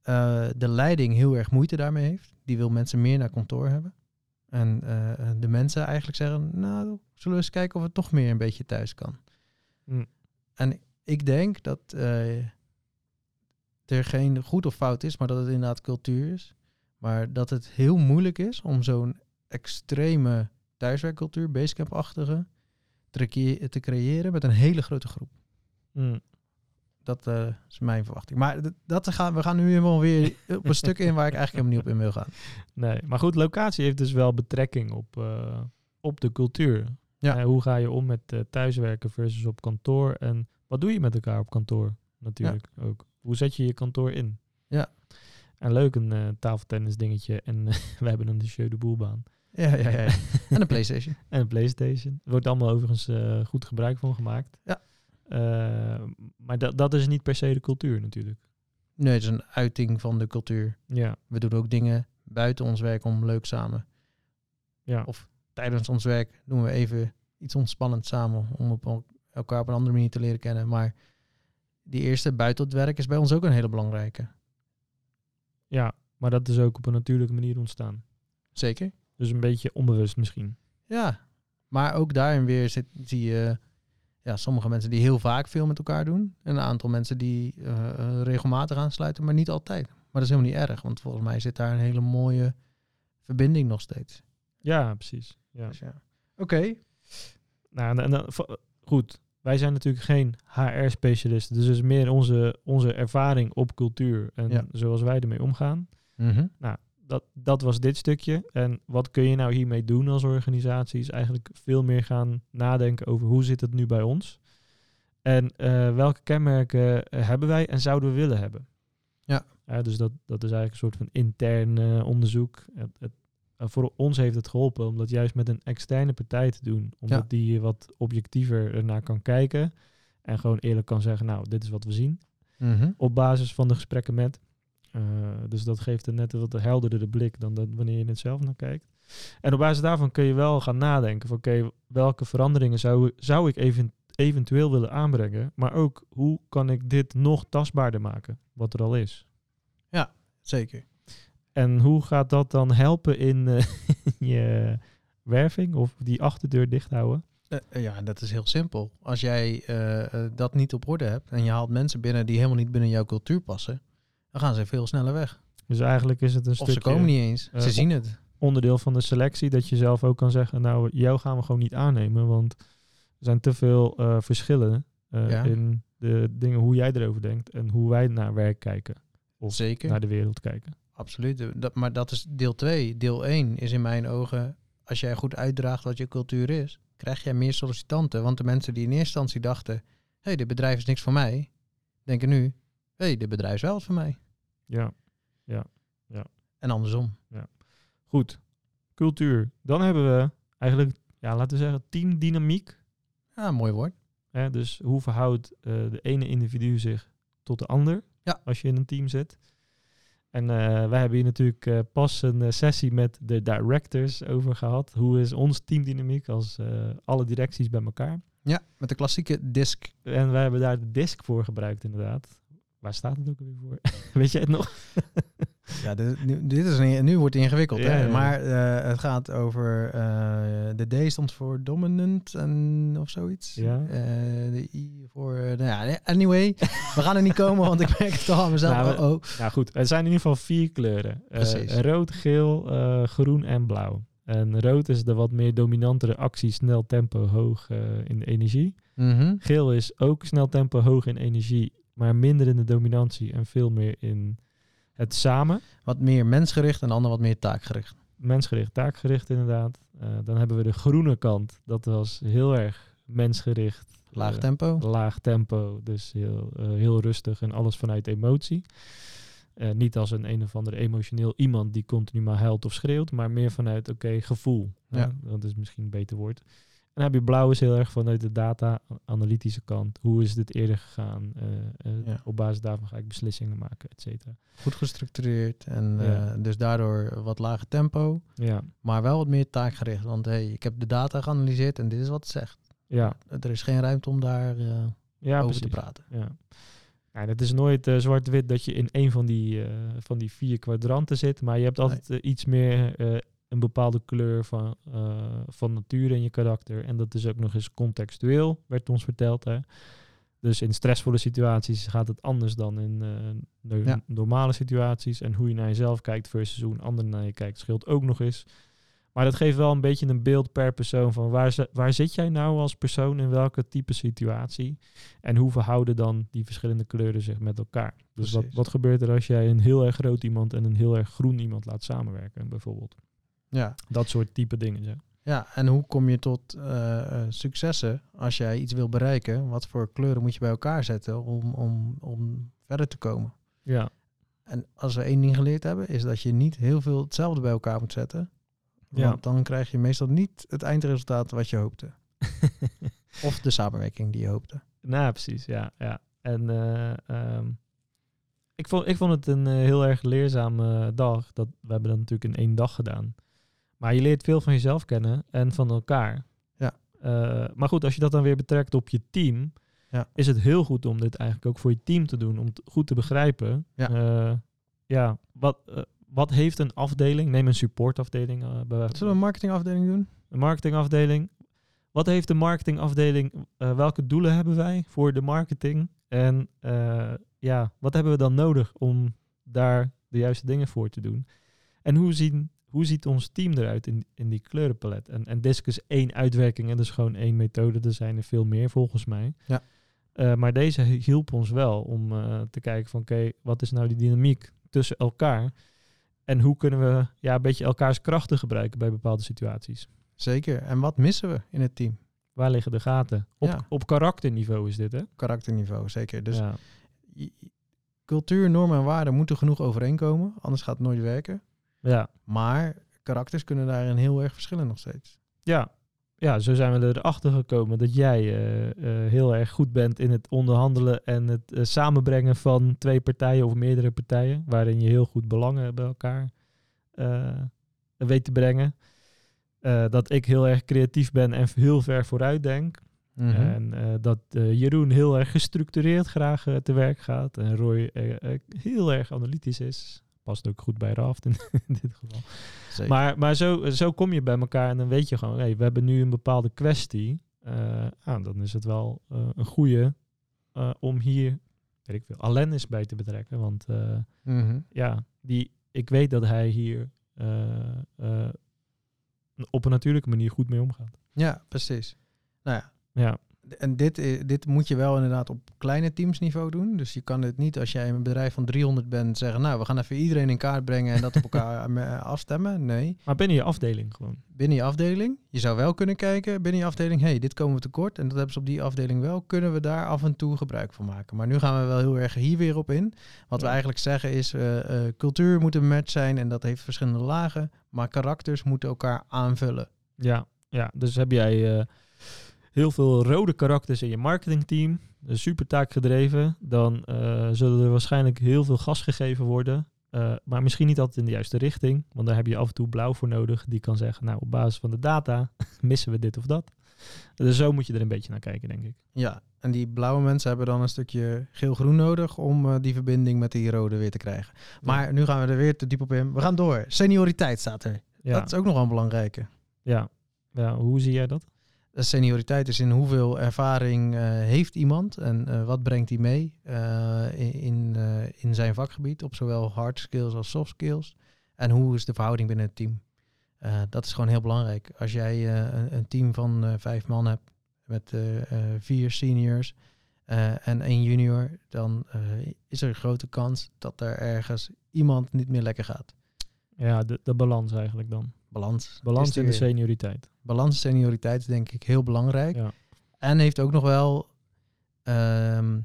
Eh, de leiding heel erg moeite daarmee heeft. Die wil mensen meer naar kantoor hebben. En de mensen eigenlijk zeggen, nou, zullen we eens kijken of het toch meer een beetje thuis kan. Mm. En ik denk dat er geen goed of fout is, maar dat het inderdaad cultuur is. Maar dat het heel moeilijk is om zo'n extreme thuiswerkcultuur, basecamp-achtige, te, te creëren met een hele grote groep. Mm. Dat eh, is mijn verwachting. Maar dat gaan, we gaan nu helemaal weer op een stuk in waar ik eigenlijk helemaal niet op in wil gaan. Nee, maar goed, locatie heeft dus wel betrekking op, eh, op de cultuur. Ja. Eh, hoe ga je om met thuiswerken versus op kantoor? En wat doe je met elkaar op kantoor natuurlijk ook? Hoe zet je je kantoor in? Ja. En leuk een eh, tafeltennis dingetje. En eh, we hebben een Jeu de Boelbaan. Ja, ja, ja. en een Playstation. En een Playstation. Er wordt allemaal overigens eh, goed gebruik van gemaakt. Ja. Eh, maar dat, dat is niet per se de cultuur natuurlijk. Nee, het is een uiting van de cultuur. Ja, We doen ook dingen buiten ons werk om leuk samen. ja. Of tijdens ons werk doen we even iets ontspannends samen om op el- elkaar op een andere manier te leren kennen. Maar die eerste buiten het werk is bij ons ook een hele belangrijke. ja, maar dat is ook op een natuurlijke manier ontstaan. Zeker. Dus een beetje onbewust misschien. Ja, maar ook daarin weer zit, zie je ja, sommige mensen die heel vaak veel met elkaar doen. En een aantal mensen die eh, eh, regelmatig aansluiten, maar niet altijd. Maar dat is helemaal niet erg, want volgens mij zit daar een hele mooie verbinding nog steeds. Ja, precies. Ja. Dus ja. Oké. Nou, en, en dan- goed, wij zijn natuurlijk geen HR-specialisten. Dus het is meer onze, onze ervaring op cultuur en Ja. zoals wij ermee omgaan. Mhm. Dat, dat was dit stukje. En wat kun je nou hiermee doen als organisatie? Is eigenlijk veel meer gaan nadenken over hoe zit het nu bij ons? En eh, welke kenmerken eh, hebben wij en zouden we willen hebben? Ja. dus dat, dat is eigenlijk een soort van intern eh, onderzoek. Het, het, eh, voor ons heeft het geholpen om dat juist met een externe partij te doen. Omdat Ja. die wat objectiever ernaar kan kijken. En gewoon eerlijk kan zeggen, nou, dit is wat we zien Mhm. op basis van de gesprekken met. Eh, dus dat geeft een net een wat helderdere blik dan dat wanneer je het zelf naar kijkt. En op basis daarvan kun je wel gaan nadenken van oké, welke veranderingen zou, zou ik even, eventueel willen aanbrengen, maar ook hoe kan ik dit nog tastbaarder maken, wat er al is. Zeker. En hoe gaat dat dan helpen in eh, je werving of die achterdeur dicht houden? Eh, ja, dat is heel simpel. Als jij dat niet op orde hebt en je haalt mensen binnen die helemaal niet binnen jouw cultuur passen, dan gaan ze veel sneller weg. Dus eigenlijk is het een Of stukje ze komen niet eens. ze zien het. onderdeel van de selectie dat je zelf ook kan zeggen, nou, jou gaan we gewoon niet aannemen, want er zijn te veel verschillen Ja. in de dingen hoe jij erover denkt en hoe wij naar werk kijken, of Zeker. naar de wereld kijken. Absoluut. Dat, maar dat is deel 2. Deel 1 is in mijn ogen, als jij goed uitdraagt wat je cultuur is, krijg jij meer sollicitanten. Want de mensen die in eerste instantie dachten, hé, hey, dit bedrijf is niks voor mij, denken nu, hé, hey, dit bedrijf is wel wat voor mij. Ja, En andersom. goed. Cultuur. Dan hebben we eigenlijk, ja, laten we zeggen, teamdynamiek. Ja, mooi woord. Dus hoe verhoudt eh, de ene individu zich tot de ander Ja. als je in een team zit? En eh, wij hebben hier natuurlijk eh, pas een eh, sessie met de directors over gehad. Hoe is ons teamdynamiek als alle directies bij elkaar? Ja, met de klassieke disc. En wij hebben daar de disk voor gebruikt inderdaad. Waar staat het ook weer voor? Weet jij het nog? Ja, dit, nu, dit is een, nu wordt het ingewikkeld. Ja, hè? ja. Maar eh, het gaat over, eh, de D stond voor dominant en, of zoiets. Ja. Eh, de I voor, nou ja, anyway, we gaan er niet komen, want ik merk het al aan mezelf. Nou, we- oh, oh. Nou goed, er zijn in ieder geval vier kleuren. Rood, geel, groen en blauw. En rood is de wat meer dominantere actie, snel tempo, hoog in de energie. Mhm. Geel is ook snel tempo, hoog in energie, maar minder in de dominantie en veel meer in het samen. Wat meer mensgericht en de ander wat meer taakgericht. Mensgericht, taakgericht inderdaad. Eh, dan hebben we de groene kant. Dat was heel erg mensgericht. Laag eh, tempo. laag tempo, dus heel, eh, heel rustig en alles vanuit emotie. Niet als een een of ander emotioneel iemand die continu maar huilt of schreeuwt, maar meer vanuit, oké, gevoel. Ja. Ja. Dat is misschien een beter woord. En dan heb je blauw is heel erg vanuit de data-analytische kant. Hoe is dit eerder gegaan? Eh, eh, Ja. Op basis daarvan ga ik beslissingen maken, et cetera. Goed gestructureerd en eh, dus daardoor wat lager tempo, Ja, maar wel wat meer taakgericht. Want hey, ik heb de data geanalyseerd en dit is wat het zegt. ja, Er is geen ruimte om daar ja over precies. te praten. Ja. En het is nooit zwart-wit dat je in een van die, van die vier kwadranten zit, maar je hebt altijd iets meer een bepaalde kleur van, eh, van nature in je karakter. En dat is ook nog eens contextueel, werd ons verteld. Hè. Dus in stressvolle situaties gaat het anders dan in eh, no- Ja. normale situaties. En hoe je naar jezelf kijkt versus hoe een ander naar je kijkt, scheelt ook nog eens. Maar dat geeft wel een beetje een beeld per persoon van waar, waar zit jij nou als persoon in welke type situatie. En hoe verhouden dan die verschillende kleuren zich met elkaar. Dus wat, Precies. wat gebeurt er als jij een heel erg groot iemand en een heel erg groen iemand laat samenwerken, bijvoorbeeld. Ja. Dat soort type dingen. Zeg. ja, en hoe kom je tot eh, eh, successen als jij iets wil bereiken? Wat voor kleuren moet je bij elkaar zetten om, om, om verder te komen? Ja, En als we één ding geleerd hebben, is dat je niet heel veel hetzelfde bij elkaar moet zetten. Ja. Want dan krijg je meestal niet het eindresultaat wat je hoopte. Of de samenwerking die je hoopte. nou precies, ja. ja. En eh, ehm, ik, vond, ik vond het een heel erg leerzame dag. Dat, we hebben dat natuurlijk in één dag gedaan. Maar je leert veel van jezelf kennen en van elkaar. Ja. Eh, maar goed, als je dat dan weer betrekt op je team, Ja. is het heel goed om dit eigenlijk ook voor je team te doen. Om goed te begrijpen. Ja. Eh, ja, wat, eh, wat heeft een afdeling? Neem een supportafdeling. bij- Zullen we een marketingafdeling doen? een marketingafdeling. Wat heeft de marketingafdeling? welke doelen hebben wij voor de marketing? En ja, wat hebben we dan nodig om daar de juiste dingen voor te doen? En hoe, zien, hoe ziet ons team eruit in, in die kleurenpalet? En, en DISC is één uitwerking en dus gewoon één methode. Er zijn er veel meer volgens mij. Ja. Eh, maar deze hielp ons wel om eh, te kijken van oké, wat is nou die dynamiek tussen elkaar? En hoe kunnen we ja, een beetje elkaars krachten gebruiken bij bepaalde situaties? Zeker. En wat missen we in het team? Waar liggen de gaten? Op, Ja. op karakterniveau is dit, hè? Karakterniveau, zeker. Dus ja. cultuur, normen en waarden moeten genoeg overeenkomen. Anders gaat het nooit werken. Ja. Maar karakters kunnen daarin heel erg verschillen nog steeds. Ja. ja, zo zijn we erachter gekomen dat jij eh, eh, heel erg goed bent in het onderhandelen en het eh, samenbrengen van twee partijen of meerdere partijen, waarin je heel goed belangen bij elkaar weet te brengen. Dat ik heel erg creatief ben en heel ver vooruit denk. Mhm. En dat Jeroen heel erg gestructureerd graag te werk gaat. En Roy heel erg analytisch is. Past ook goed bij Raft in, in dit geval. Zeker. Maar, maar zo, zo kom je bij elkaar en dan weet je gewoon, hey, we hebben nu een bepaalde kwestie. Eh, ah, dan is het wel eh, een goede eh, om hier, weet ik veel, bij te betrekken. Want Mhm. ja, die, ik weet dat hij hier op een natuurlijke manier goed mee omgaat. Ja, precies. Nou ja, Ja, en dit, i- dit moet je wel inderdaad op kleine teamsniveau doen. Dus je kan het niet als jij een bedrijf van 300 bent zeggen... nou, we gaan even iedereen in kaart brengen en dat op elkaar eh, afstemmen. Nee, maar binnen je afdeling gewoon. binnen je afdeling. Je zou wel kunnen kijken binnen je afdeling... hey, dit komen we tekort en dat hebben ze op die afdeling wel. Kunnen we daar af en toe gebruik van maken? Maar nu gaan we wel heel erg hier weer op in. Wat we eigenlijk zeggen is... eh, eh, cultuur moet een match zijn en dat heeft verschillende lagen. Maar karakters moeten elkaar aanvullen. Ja, ja, dus heb jij eh, heel veel rode karakters in je marketingteam, super taakgedreven, dan eh, zullen er waarschijnlijk heel veel gas gegeven worden. Eh, maar misschien niet altijd in de juiste richting, want daar heb je af en toe blauw voor nodig. Die kan zeggen, nou op basis van de data missen we dit of dat. Dus zo moet je er een beetje naar kijken, denk ik. Ja, en die blauwe mensen hebben dan een stukje geel-groen nodig om eh, die verbinding met die rode weer te krijgen. Maar nu gaan we er weer te diep op in. We gaan door. Senioriteit staat er. Ja, Dat is ook nog wel een belangrijke. ja. ja hoe zie jij dat? De senioriteit is in hoeveel ervaring eh, heeft iemand en eh, wat brengt hij mee eh, in, in, in zijn vakgebied op zowel hard skills als soft skills. En hoe is de verhouding binnen het team? Dat is gewoon heel belangrijk. Als jij een, een team van vijf man hebt met vier seniors en één junior, dan is er een grote kans dat er ergens iemand niet meer lekker gaat. Ja, de, de balans eigenlijk dan. Balans. Balans in de senioriteit. Balans senioriteit is denk ik heel belangrijk. Ja. En heeft ook nog wel ehm,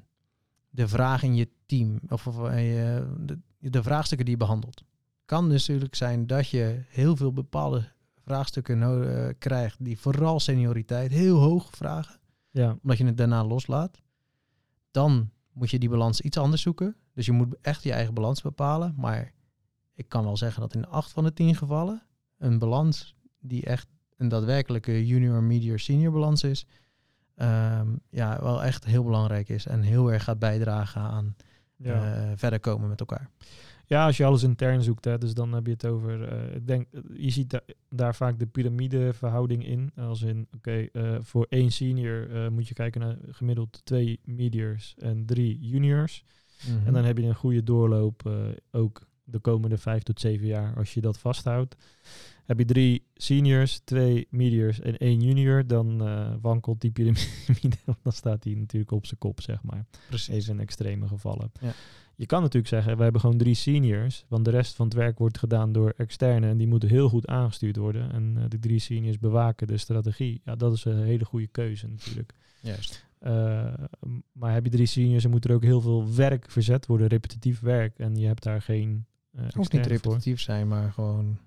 de vraag in je team, of, of eh, je- de, de vraagstukken die je behandelt. Kan dus natuurlijk zijn dat je heel veel bepaalde vraagstukken eh, krijgt die vooral senioriteit heel hoog vragen, Ja, omdat je het daarna loslaat. Dan moet je die balans iets anders zoeken. Dus je moet echt je eigen balans bepalen. Maar ik kan wel zeggen dat in acht van de tien gevallen een balans die echt een daadwerkelijke junior, medior, senior balans is, ehm, ja, wel echt heel belangrijk is en heel erg gaat bijdragen aan ja. eh, verder komen met elkaar. Ja, als je alles intern zoekt, hè, dus dan heb je het over. eh, ik denk, eh, je ziet da- daar vaak de piramideverhouding in. Als in, oké, voor één senior moet je kijken naar gemiddeld twee mediors en drie juniors. Mhm. En dan heb je een goede doorloop ook de komende vijf tot zeven jaar, als je dat vasthoudt. Heb je drie seniors, twee mediors en één junior, dan eh, wankelt die piramide. dan staat die natuurlijk op zijn kop, zeg maar. Precies. Even in extreme gevallen. Ja. Je kan natuurlijk zeggen, we hebben gewoon drie seniors, want de rest van het werk wordt gedaan door externe en die moeten heel goed aangestuurd worden. En eh, de drie seniors bewaken de strategie. Ja, dat is een hele goede keuze natuurlijk. Juist. Uh, maar heb je drie seniors, dan moet er ook heel veel werk verzet worden, repetitief werk. En je hebt daar geen uh, hoeft niet repetitief zijn, maar gewoon...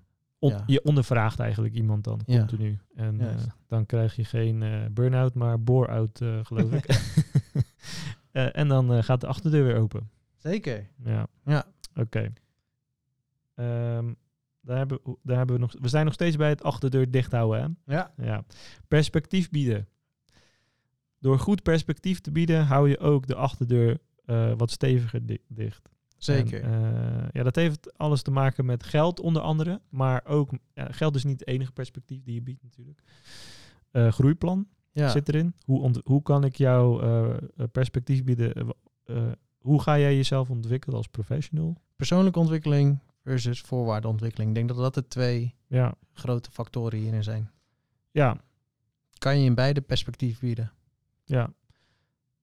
On, ja. Je ondervraagt eigenlijk iemand dan, Ja. continu. En uh, Juist. dan krijg je geen uh, burn-out, maar bore-out, geloof ik. Eh, en dan gaat de achterdeur weer open. Zeker. Ja. Ja. Oké. Okay. Um, daar, hebben, daar hebben we nog... We zijn nog steeds bij het achterdeur dicht houden, hè? Ja. Ja. Perspectief bieden. Door goed perspectief te bieden, hou je ook de achterdeur uh, wat steviger di dicht. Zeker. En, uh, ja, dat heeft alles te maken met geld onder andere. Maar ook, ja, geld is niet het enige perspectief die je biedt natuurlijk. Uh, groeiplan ja. zit erin. Hoe, hoe kan ik jou uh, perspectief bieden? hoe ga jij jezelf ontwikkelen als professional? Persoonlijke ontwikkeling versus voorwaardeontwikkeling. Ik denk dat dat de twee ja. grote factoren hierin zijn. Ja. Kan je in beide perspectief bieden? Ja.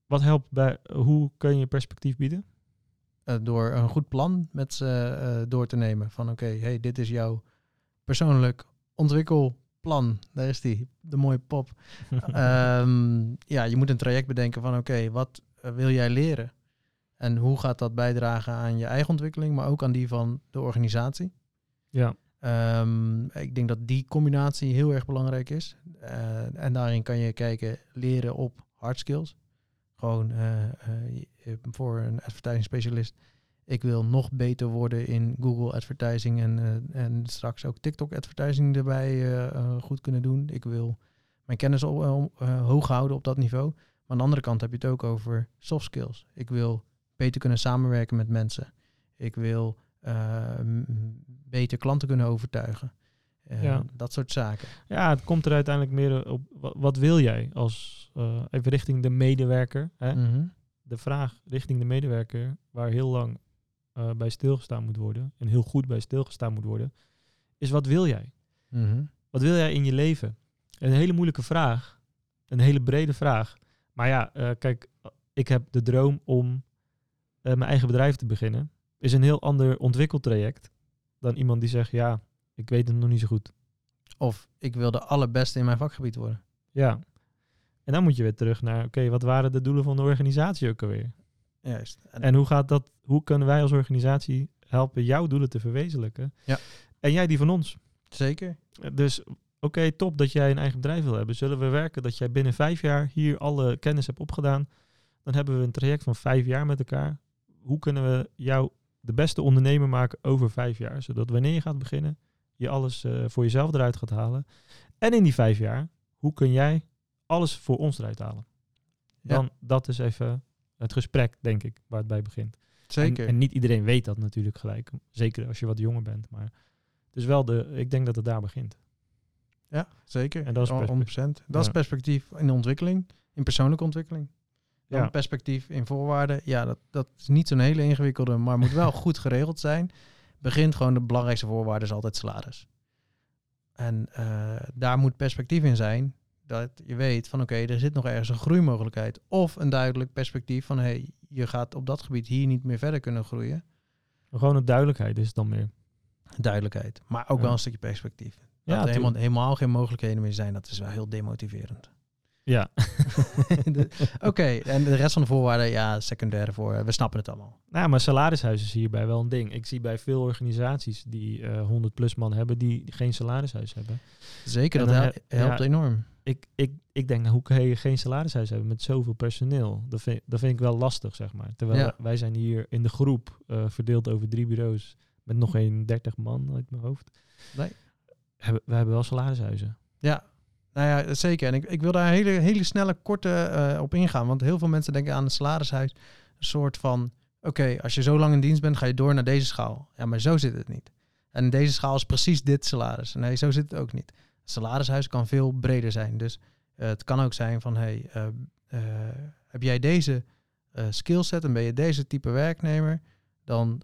Wat helpt bij, hoe kun je perspectief bieden? Uh, door een goed plan met ze uh, door te nemen. Van oké, okay, hey, dit is jouw persoonlijk ontwikkelplan. Daar is die, de mooie pop. um, ja, je moet een traject bedenken van oké, okay, wat uh, wil jij leren? En hoe gaat dat bijdragen aan je eigen ontwikkeling, maar ook aan die van de organisatie? Ja. Um, ik denk dat die combinatie heel erg belangrijk is. Uh, en daarin kan je kijken, leren op hard skills. Gewoon uh, uh, voor een advertising specialist. Ik wil nog beter worden in Google advertising en, en straks ook TikTok advertising erbij goed kunnen doen. Ik wil mijn kennis op, hoog houden op dat niveau. Maar aan de andere kant heb je het ook over soft skills. Ik wil beter kunnen samenwerken met mensen. Ik wil beter klanten kunnen overtuigen. Uh, ja. Dat soort zaken. Ja, het komt er uiteindelijk meer op. Wat, wat wil jij als uh, even richting de medewerker? Hè? Mm -hmm. De vraag richting de medewerker, waar heel lang uh, bij stilgestaan moet worden en heel goed bij stilgestaan moet worden, is wat wil jij? Mm -hmm. Wat wil jij in je leven? Een hele moeilijke vraag, een hele brede vraag. Maar ja, uh, kijk, ik heb de droom om mijn eigen bedrijf te beginnen is een heel ander ontwikkeltraject dan iemand die zegt, ja, ik weet het nog niet zo goed. Of ik wil de allerbeste in mijn vakgebied worden. Ja. En dan moet je weer terug naar, oké, okay, wat waren de doelen van de organisatie ook alweer? Juist. En, en hoe gaat dat, hoe kunnen wij als organisatie helpen jouw doelen te verwezenlijken? Ja. En jij die van ons. Zeker. Dus oké, okay, top dat jij een eigen bedrijf wil hebben. Zullen we werken dat jij binnen vijf jaar hier alle kennis hebt opgedaan? Dan hebben we een traject van vijf jaar met elkaar. Hoe kunnen we jou de beste ondernemer maken over vijf jaar. Zodat wanneer je gaat beginnen, je alles uh, voor jezelf eruit gaat halen. En in die vijf jaar, hoe kun jij alles voor ons eruit halen? Dan, ja. dat is even het gesprek, denk ik, waar het bij begint. Zeker. En, en, niet iedereen weet dat natuurlijk gelijk. Zeker als je wat jonger bent. Maar het is wel de, ik denk dat het daar begint. Ja, zeker. En dat is 100%. Dat ja. is perspectief in ontwikkeling, in persoonlijke ontwikkeling. Dan ja. perspectief in voorwaarden. Ja, dat, dat is niet zo'n hele ingewikkelde, maar moet wel goed geregeld zijn. Begint gewoon de belangrijkste voorwaarde is altijd salaris. En uh, daar moet perspectief in zijn dat je weet van oké, okay, er zit nog ergens een groeimogelijkheid. Of een duidelijk perspectief van hé, hey, je gaat op dat gebied hier niet meer verder kunnen groeien. Gewoon een duidelijkheid is het dan meer. Duidelijkheid, maar ook ja. wel een stukje perspectief. Dat ja, er helemaal, helemaal geen mogelijkheden meer zijn, dat is wel heel demotiverend. Ja. Oké, okay, en de rest van de voorwaarden, ja, secundaire voor. We snappen het allemaal. Nou, maar salarishuis is hierbij wel een ding. Ik zie bij veel organisaties die uh, 100 plus man hebben, die geen salarishuis hebben. Zeker, en dat helpt, helpt ja, enorm. Ik, ik, ik denk, hoe kun je geen salarishuis hebben met zoveel personeel? Dat vind, dat vind ik wel lastig, zeg maar. Terwijl ja. wij zijn hier in de groep uh, verdeeld over drie bureaus met nog geen 30 man uit mijn hoofd. Nee. Hebben, we hebben wel salarishuizen. Ja, nou ja, zeker. En ik, ik wil daar hele, hele snelle, korte uh, op ingaan. Want heel veel mensen denken aan een salarishuis. Een soort van, oké, als je zo lang in dienst bent, ga je door naar deze schaal. Ja, maar zo zit het niet. En deze schaal is precies dit salaris. Nee, zo zit het ook niet. Het salarishuis kan veel breder zijn. Dus uh, het kan ook zijn van, hey, uh, heb jij deze skillset en ben je deze type werknemer, dan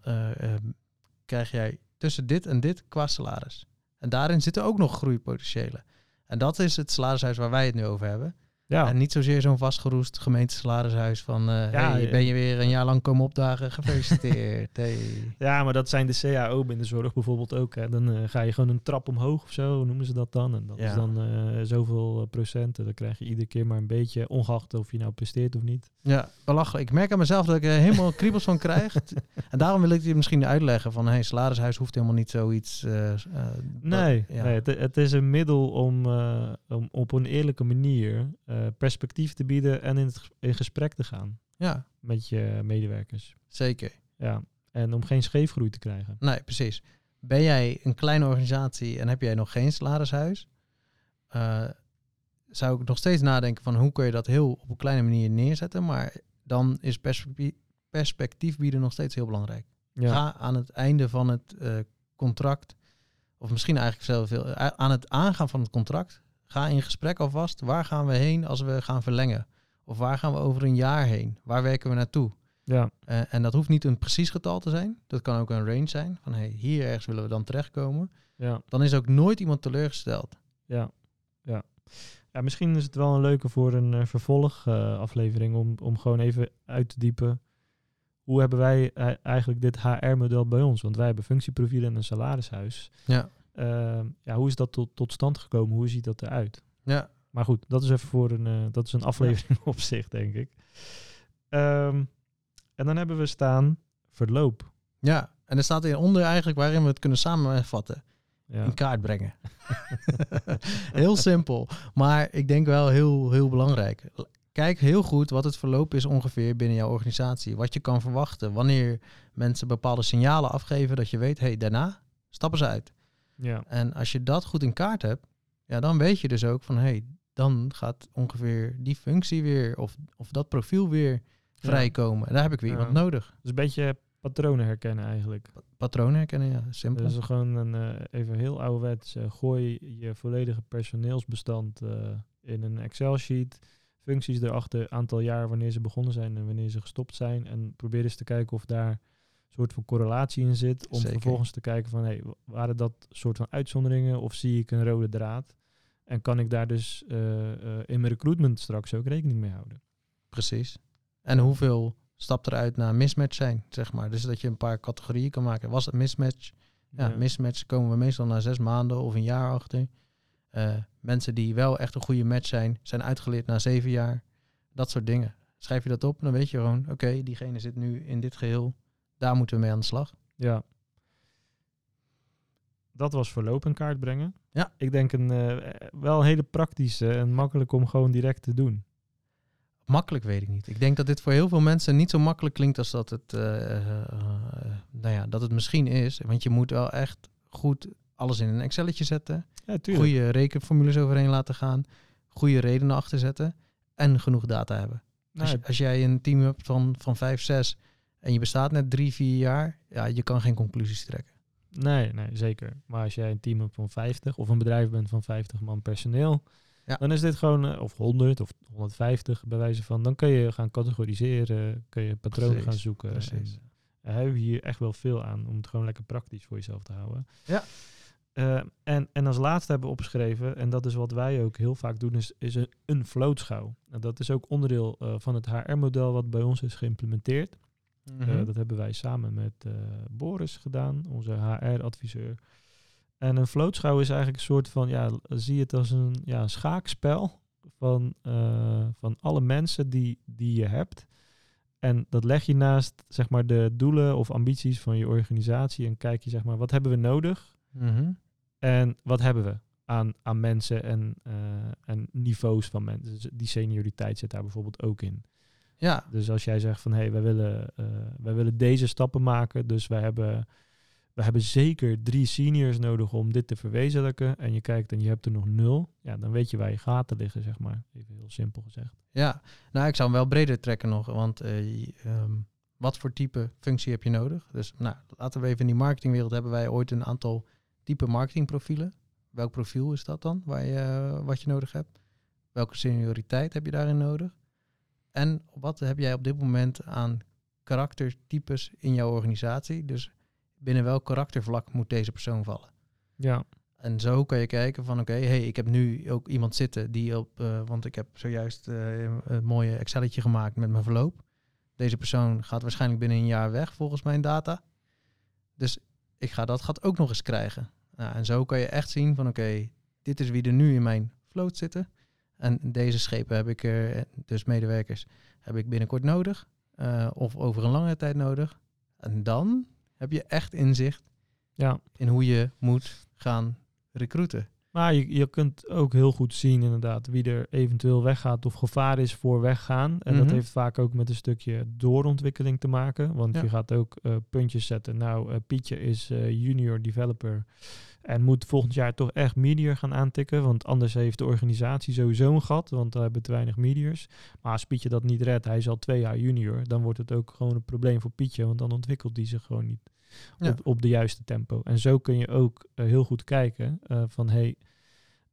krijg jij tussen dit en dit qua salaris. En daarin zitten ook nog groeipotentiëlen. En dat is het salarishuis waar wij het nu over hebben. Ja, En niet zozeer zo'n vastgeroest gemeentesalarishuis van... eh Ja, hey, ben je weer een jaar lang komen opdagen? Gefeliciteerd. hey. ja, maar dat zijn de CAO in de zorg bijvoorbeeld ook. Hè. Dan eh, ga je gewoon een trap omhoog of zo, noemen ze dat dan? En dat Ja. is dan eh, zoveel procenten. Dan krijg je iedere keer maar een beetje, ongeacht of je nou presteert of niet. Ja, belachelijk. Ik merk aan mezelf dat ik er helemaal kriebels van krijg. en daarom wil ik je misschien uitleggen van... Hey, salarishuis hoeft helemaal niet zoiets... dat- Nee, ja. nee het, het is een middel om, om op een eerlijke manier perspectief te bieden en in, het, in gesprek te gaan ja, met je medewerkers. zeker. Ja, en om geen scheefgroei te krijgen. Nee, precies. Ben jij een kleine organisatie en heb jij nog geen salarishuis? eh, zou ik nog steeds nadenken van hoe kun je dat heel op een kleine manier neerzetten. Maar dan is perspectief, perspectief bieden nog steeds heel belangrijk. Ja, Ga aan het einde van het eh, contract, of misschien eigenlijk zelf veel, eh, aan het aangaan van het contract, ga in gesprek alvast. Waar gaan we heen als we gaan verlengen? Of waar gaan we over een jaar heen? Waar werken we naartoe? ja, Eh, en dat hoeft niet een precies getal te zijn. Dat kan ook een range zijn. Van hey, hier ergens willen we dan terechtkomen. ja, Dan is ook nooit iemand teleurgesteld. ja, ja. Ja, misschien is het wel een leuke voor een eh, vervolgaflevering om, om gewoon even uit te diepen. Hoe hebben wij eh, eigenlijk dit HR-model bij ons? Want wij hebben functieprofielen en een salarishuis. Ja. Eh, ja, hoe is dat tot, tot stand gekomen? Hoe ziet dat eruit? Ja, Maar goed, dat is even voor een, eh, dat is een aflevering op zich, denk ik. Ehm, en dan hebben we staan verloop. ja. En er staat hieronder eigenlijk waarin we het kunnen samenvatten. Ja, In kaart brengen. heel simpel. Maar ik denk wel heel, heel belangrijk. Kijk heel goed wat het verloop is ongeveer binnen jouw organisatie. Wat je kan verwachten. Wanneer mensen bepaalde signalen afgeven dat je weet, hé, hey, daarna stappen ze uit. Ja, En als je dat goed in kaart hebt, ja, dan weet je dus ook van hé, hey, dan gaat ongeveer die functie weer of, of dat profiel weer vrijkomen. En daar heb ik weer iemand nodig. dus een beetje patronen herkennen eigenlijk. Patronen herkennen, ja, simpel. Dus gewoon een, eh, even heel ouderwets. eh, gooi je volledige personeelsbestand eh, in een Excel-sheet. Functies erachter, aantal jaar wanneer ze begonnen zijn en wanneer ze gestopt zijn. En probeer eens te kijken of daar soort van correlatie in zit. Om Zeker. vervolgens te kijken van, hey, wa- waren dat soort van uitzonderingen of zie ik een rode draad? En kan ik daar dus eh, eh, in mijn recruitment straks ook rekening mee houden? Precies. En hoeveel stapt eruit naar mismatch zijn, zeg maar. Dus dat je een paar categorieën kan maken. Was het mismatch? Ja, mismatch komen we meestal na zes maanden of een jaar achter. Eh, mensen die wel echt een goede match zijn, zijn uitgeleerd na zeven jaar. Dat soort dingen. Schrijf je dat op, dan weet je gewoon, oké, diegene zit nu in dit geheel. Daar moeten we mee aan de slag. Ja. Dat was voorlopig in kaart brengen. Ja. Ik denk een eh, wel een hele praktische en makkelijk om gewoon direct te doen. Makkelijk weet ik niet. Ik denk dat dit voor heel veel mensen niet zo makkelijk klinkt als dat het, eh, nou ja, dat het misschien is. Want je moet wel echt goed alles in een Excelletje zetten. Ja. Goede rekenformules overheen laten gaan. Goede redenen achter zetten. En genoeg data hebben. Als, Nou, als jij een team hebt van, van 5, 6 en je bestaat net drie, vier jaar, ja, je kan geen conclusies trekken. nee, nee, zeker. Maar als jij een team hebt van 50 of een bedrijf bent van 50 man personeel, Ja. dan is dit gewoon, eh, of 100 of 150 bij wijze van, dan kun je gaan categoriseren, kun je patronen gaan zoeken. precies. En, eh, hebben we hier echt wel veel aan om het gewoon lekker praktisch voor jezelf te houden. Ja. Eh, en, en als laatste hebben we opgeschreven, en dat is wat wij ook heel vaak doen, is, is een, een floatschouw. En dat is ook onderdeel van het HR-model wat bij ons is geïmplementeerd. Mhm. Eh, dat hebben wij samen met eh, Boris gedaan, onze HR-adviseur. En een floatschouw is eigenlijk een soort van, ja, zie het als een ja, schaakspel van, eh, van alle mensen die, die je hebt. En dat leg je naast zeg maar, de doelen of ambities van je organisatie en kijk je zeg maar, wat hebben we nodig Mhm. en wat hebben we aan, aan mensen en, en niveaus van mensen. Dus die senioriteit zit daar bijvoorbeeld ook in. Ja, Dus als jij zegt van hé, hey, wij, willen, eh, wij willen deze stappen maken, dus wij hebben, wij hebben zeker drie seniors nodig om dit te verwezenlijken. En je kijkt en je hebt er nog nul, ja, dan weet je waar je gaten liggen, zeg maar. Even heel simpel gezegd. ja. Nou, ik zou hem wel breder trekken nog, want eh, ehm, wat voor type functie heb je nodig? Dus nou, laten we even in die marketingwereld hebben wij ooit een aantal type marketingprofielen. Welk profiel is dat dan, waar je, eh, wat je nodig hebt? Welke senioriteit heb je daarin nodig? En wat heb jij op dit moment aan karaktertypes in jouw organisatie? Dus binnen welk karaktervlak moet deze persoon vallen. Ja, En zo kan je kijken van oké, hey, ik heb nu ook iemand zitten die op, eh, want ik heb zojuist eh, een mooie Excelletje gemaakt met mijn verloop. Deze persoon gaat waarschijnlijk binnen een jaar weg volgens mijn data. Dus ik ga dat gat ook nog eens krijgen. Nou, en zo kan je echt zien van oké, dit is wie er nu in mijn vloot zitten. En deze schepen heb ik er, dus medewerkers, heb ik binnenkort nodig. eh, of over een lange tijd nodig. En dan heb je echt inzicht ja. in hoe je moet gaan recruiten. Maar je, je kunt ook heel goed zien inderdaad wie er eventueel weggaat of gevaar is voor weggaan. En dat Mhm. heeft vaak ook met een stukje doorontwikkeling te maken. Want Ja. je gaat ook eh, puntjes zetten. Nou, eh, Pietje is junior developer en moet volgend jaar toch echt meteor gaan aantikken. Want anders heeft de organisatie sowieso een gat, want we hebben te weinig meteors. Maar als Pietje dat niet redt, hij is al twee jaar junior, dan wordt het ook gewoon een probleem voor Pietje. Want dan ontwikkelt hij zich gewoon niet Ja. op, op de juiste tempo. En zo kun je ook eh, heel goed kijken eh, van hey,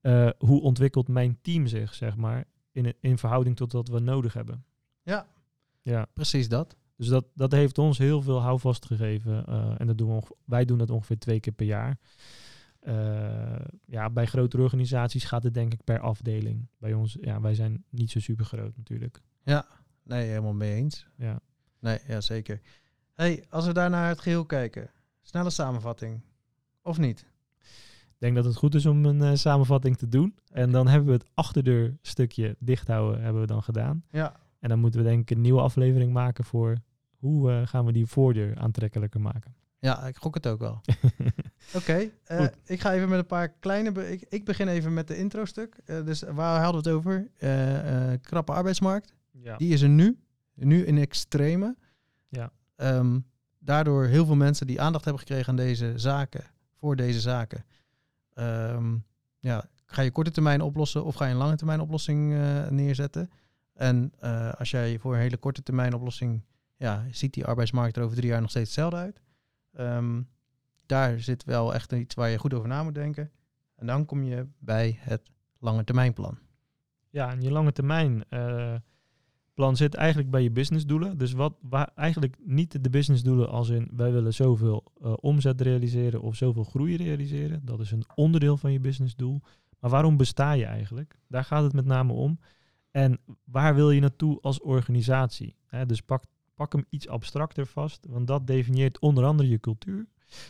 eh, hoe ontwikkelt mijn team zich, zeg maar, in, in verhouding tot wat we nodig hebben. Ja. Ja, Precies dat. dus dat, dat heeft ons heel veel houvast gegeven. en dat doen we wij doen dat ongeveer twee keer per jaar. Eh, ja, bij grotere organisaties gaat het denk ik per afdeling. Bij ons, ja, wij zijn niet zo super groot natuurlijk. Nee, helemaal mee eens. Ja. Nee, ja, zeker. hey, als we daar naar het geheel kijken. Snelle samenvatting. Of niet? Ik denk dat het goed is om een eh, samenvatting te doen. En dan hebben we het achterdeurstukje dicht houden hebben we dan gedaan. Ja. En dan moeten we denk ik een nieuwe aflevering maken voor hoe eh, gaan we die voordeur aantrekkelijker maken. Ja, ik gok het ook wel. Oké, eh, ik ga even met een paar kleine... be- ik, ik begin even met de intro-stuk. Eh, dus waar hadden we het over? Eh, krappe arbeidsmarkt. ja. Die is er nu. Nu in extreme. Ja. Ehm, daardoor heel veel mensen die aandacht hebben gekregen aan deze zaken, voor deze zaken. Ehm, ja, ga je korte termijn oplossen of ga je een lange termijn oplossing neerzetten? En als jij voor een hele korte termijn oplossing, ja, ziet die arbeidsmarkt er over drie jaar nog steeds hetzelfde uit. Ehm, daar zit wel echt iets waar je goed over na moet denken. En dan kom je bij het lange termijnplan. Ja, en je lange termijn eh, plan zit eigenlijk bij je businessdoelen. Dus wat waar eigenlijk niet de businessdoelen als in wij willen zoveel eh, omzet realiseren of zoveel groei realiseren. Dat is een onderdeel van je businessdoel. Maar waarom besta je eigenlijk? Daar gaat het met name om. En waar wil je naartoe als organisatie? Dus pak, pak hem iets abstracter vast, want dat definieert onder andere je cultuur.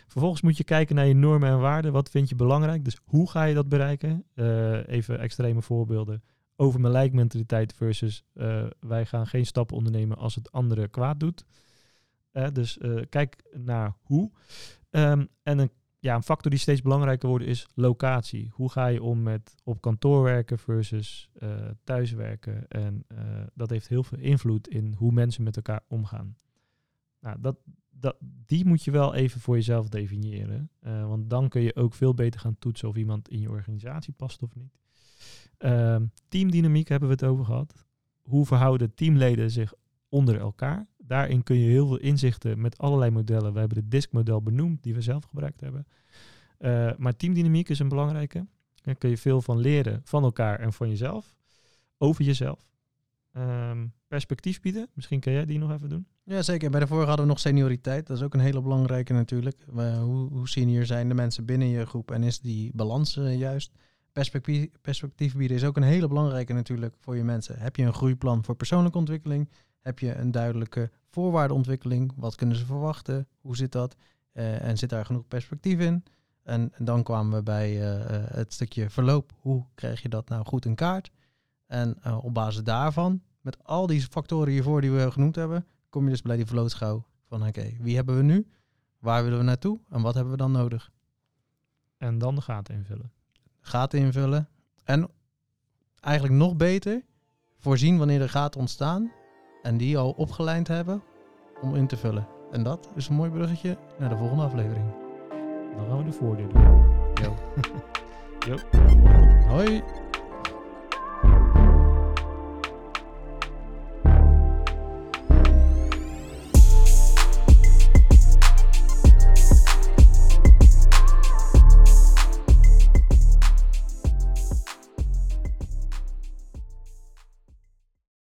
Vervolgens moet je kijken naar je normen en waarden. Wat vind je belangrijk? Dus hoe ga je dat bereiken? Eh, even extreme voorbeelden. Over mijn lijkmentaliteit versus eh, wij gaan geen stappen ondernemen als het andere kwaad doet. Eh, dus kijk naar hoe. Ehm, en een, ja, een factor die steeds belangrijker wordt is locatie. Hoe ga je om met op kantoor werken versus eh, thuiswerken? En eh, dat heeft heel veel invloed in hoe mensen met elkaar omgaan. Nou, dat, dat, die moet je wel even voor jezelf definiëren. Eh, want dan kun je ook veel beter gaan toetsen of iemand in je organisatie past of niet. Ehm, teamdynamiek hebben we het over gehad. Hoe verhouden teamleden zich onder elkaar? Daarin kun je heel veel inzichten met allerlei modellen. We hebben het DISC-model benoemd, die we zelf gebruikt hebben. Eh, maar teamdynamiek is een belangrijke. Daar kun je veel van leren van elkaar en van jezelf. Over jezelf. Ehm, perspectief bieden. Misschien kan jij die nog even doen. Ja, zeker. Bij de vorige hadden we nog senioriteit. Dat is ook een hele belangrijke natuurlijk. Hoe, hoe senior zijn de mensen binnen je groep en is die balans eh, juist? Perspectief, perspectief bieden is ook een hele belangrijke natuurlijk voor je mensen. Heb je een groeiplan voor persoonlijke ontwikkeling? Heb je een duidelijke voorwaardeontwikkeling? Wat kunnen ze verwachten? Hoe zit dat? Eh, en zit daar genoeg perspectief in? En, en dan kwamen we bij eh, eh, het stukje verloop. Hoe krijg je dat nou goed in kaart? En op basis daarvan, met al die factoren hiervoor die we genoemd hebben, kom je dus bij die vlootschouw van oké, wie hebben we nu? Waar willen we naartoe? En wat hebben we dan nodig? En dan de gaten invullen. Gaten invullen. En eigenlijk nog beter, voorzien wanneer er gaten ontstaan. En die al opgelijnd hebben om in te vullen. En dat is een mooi bruggetje naar de volgende aflevering. Dan gaan we de voordeur doen. Yo. Jo. Hoi!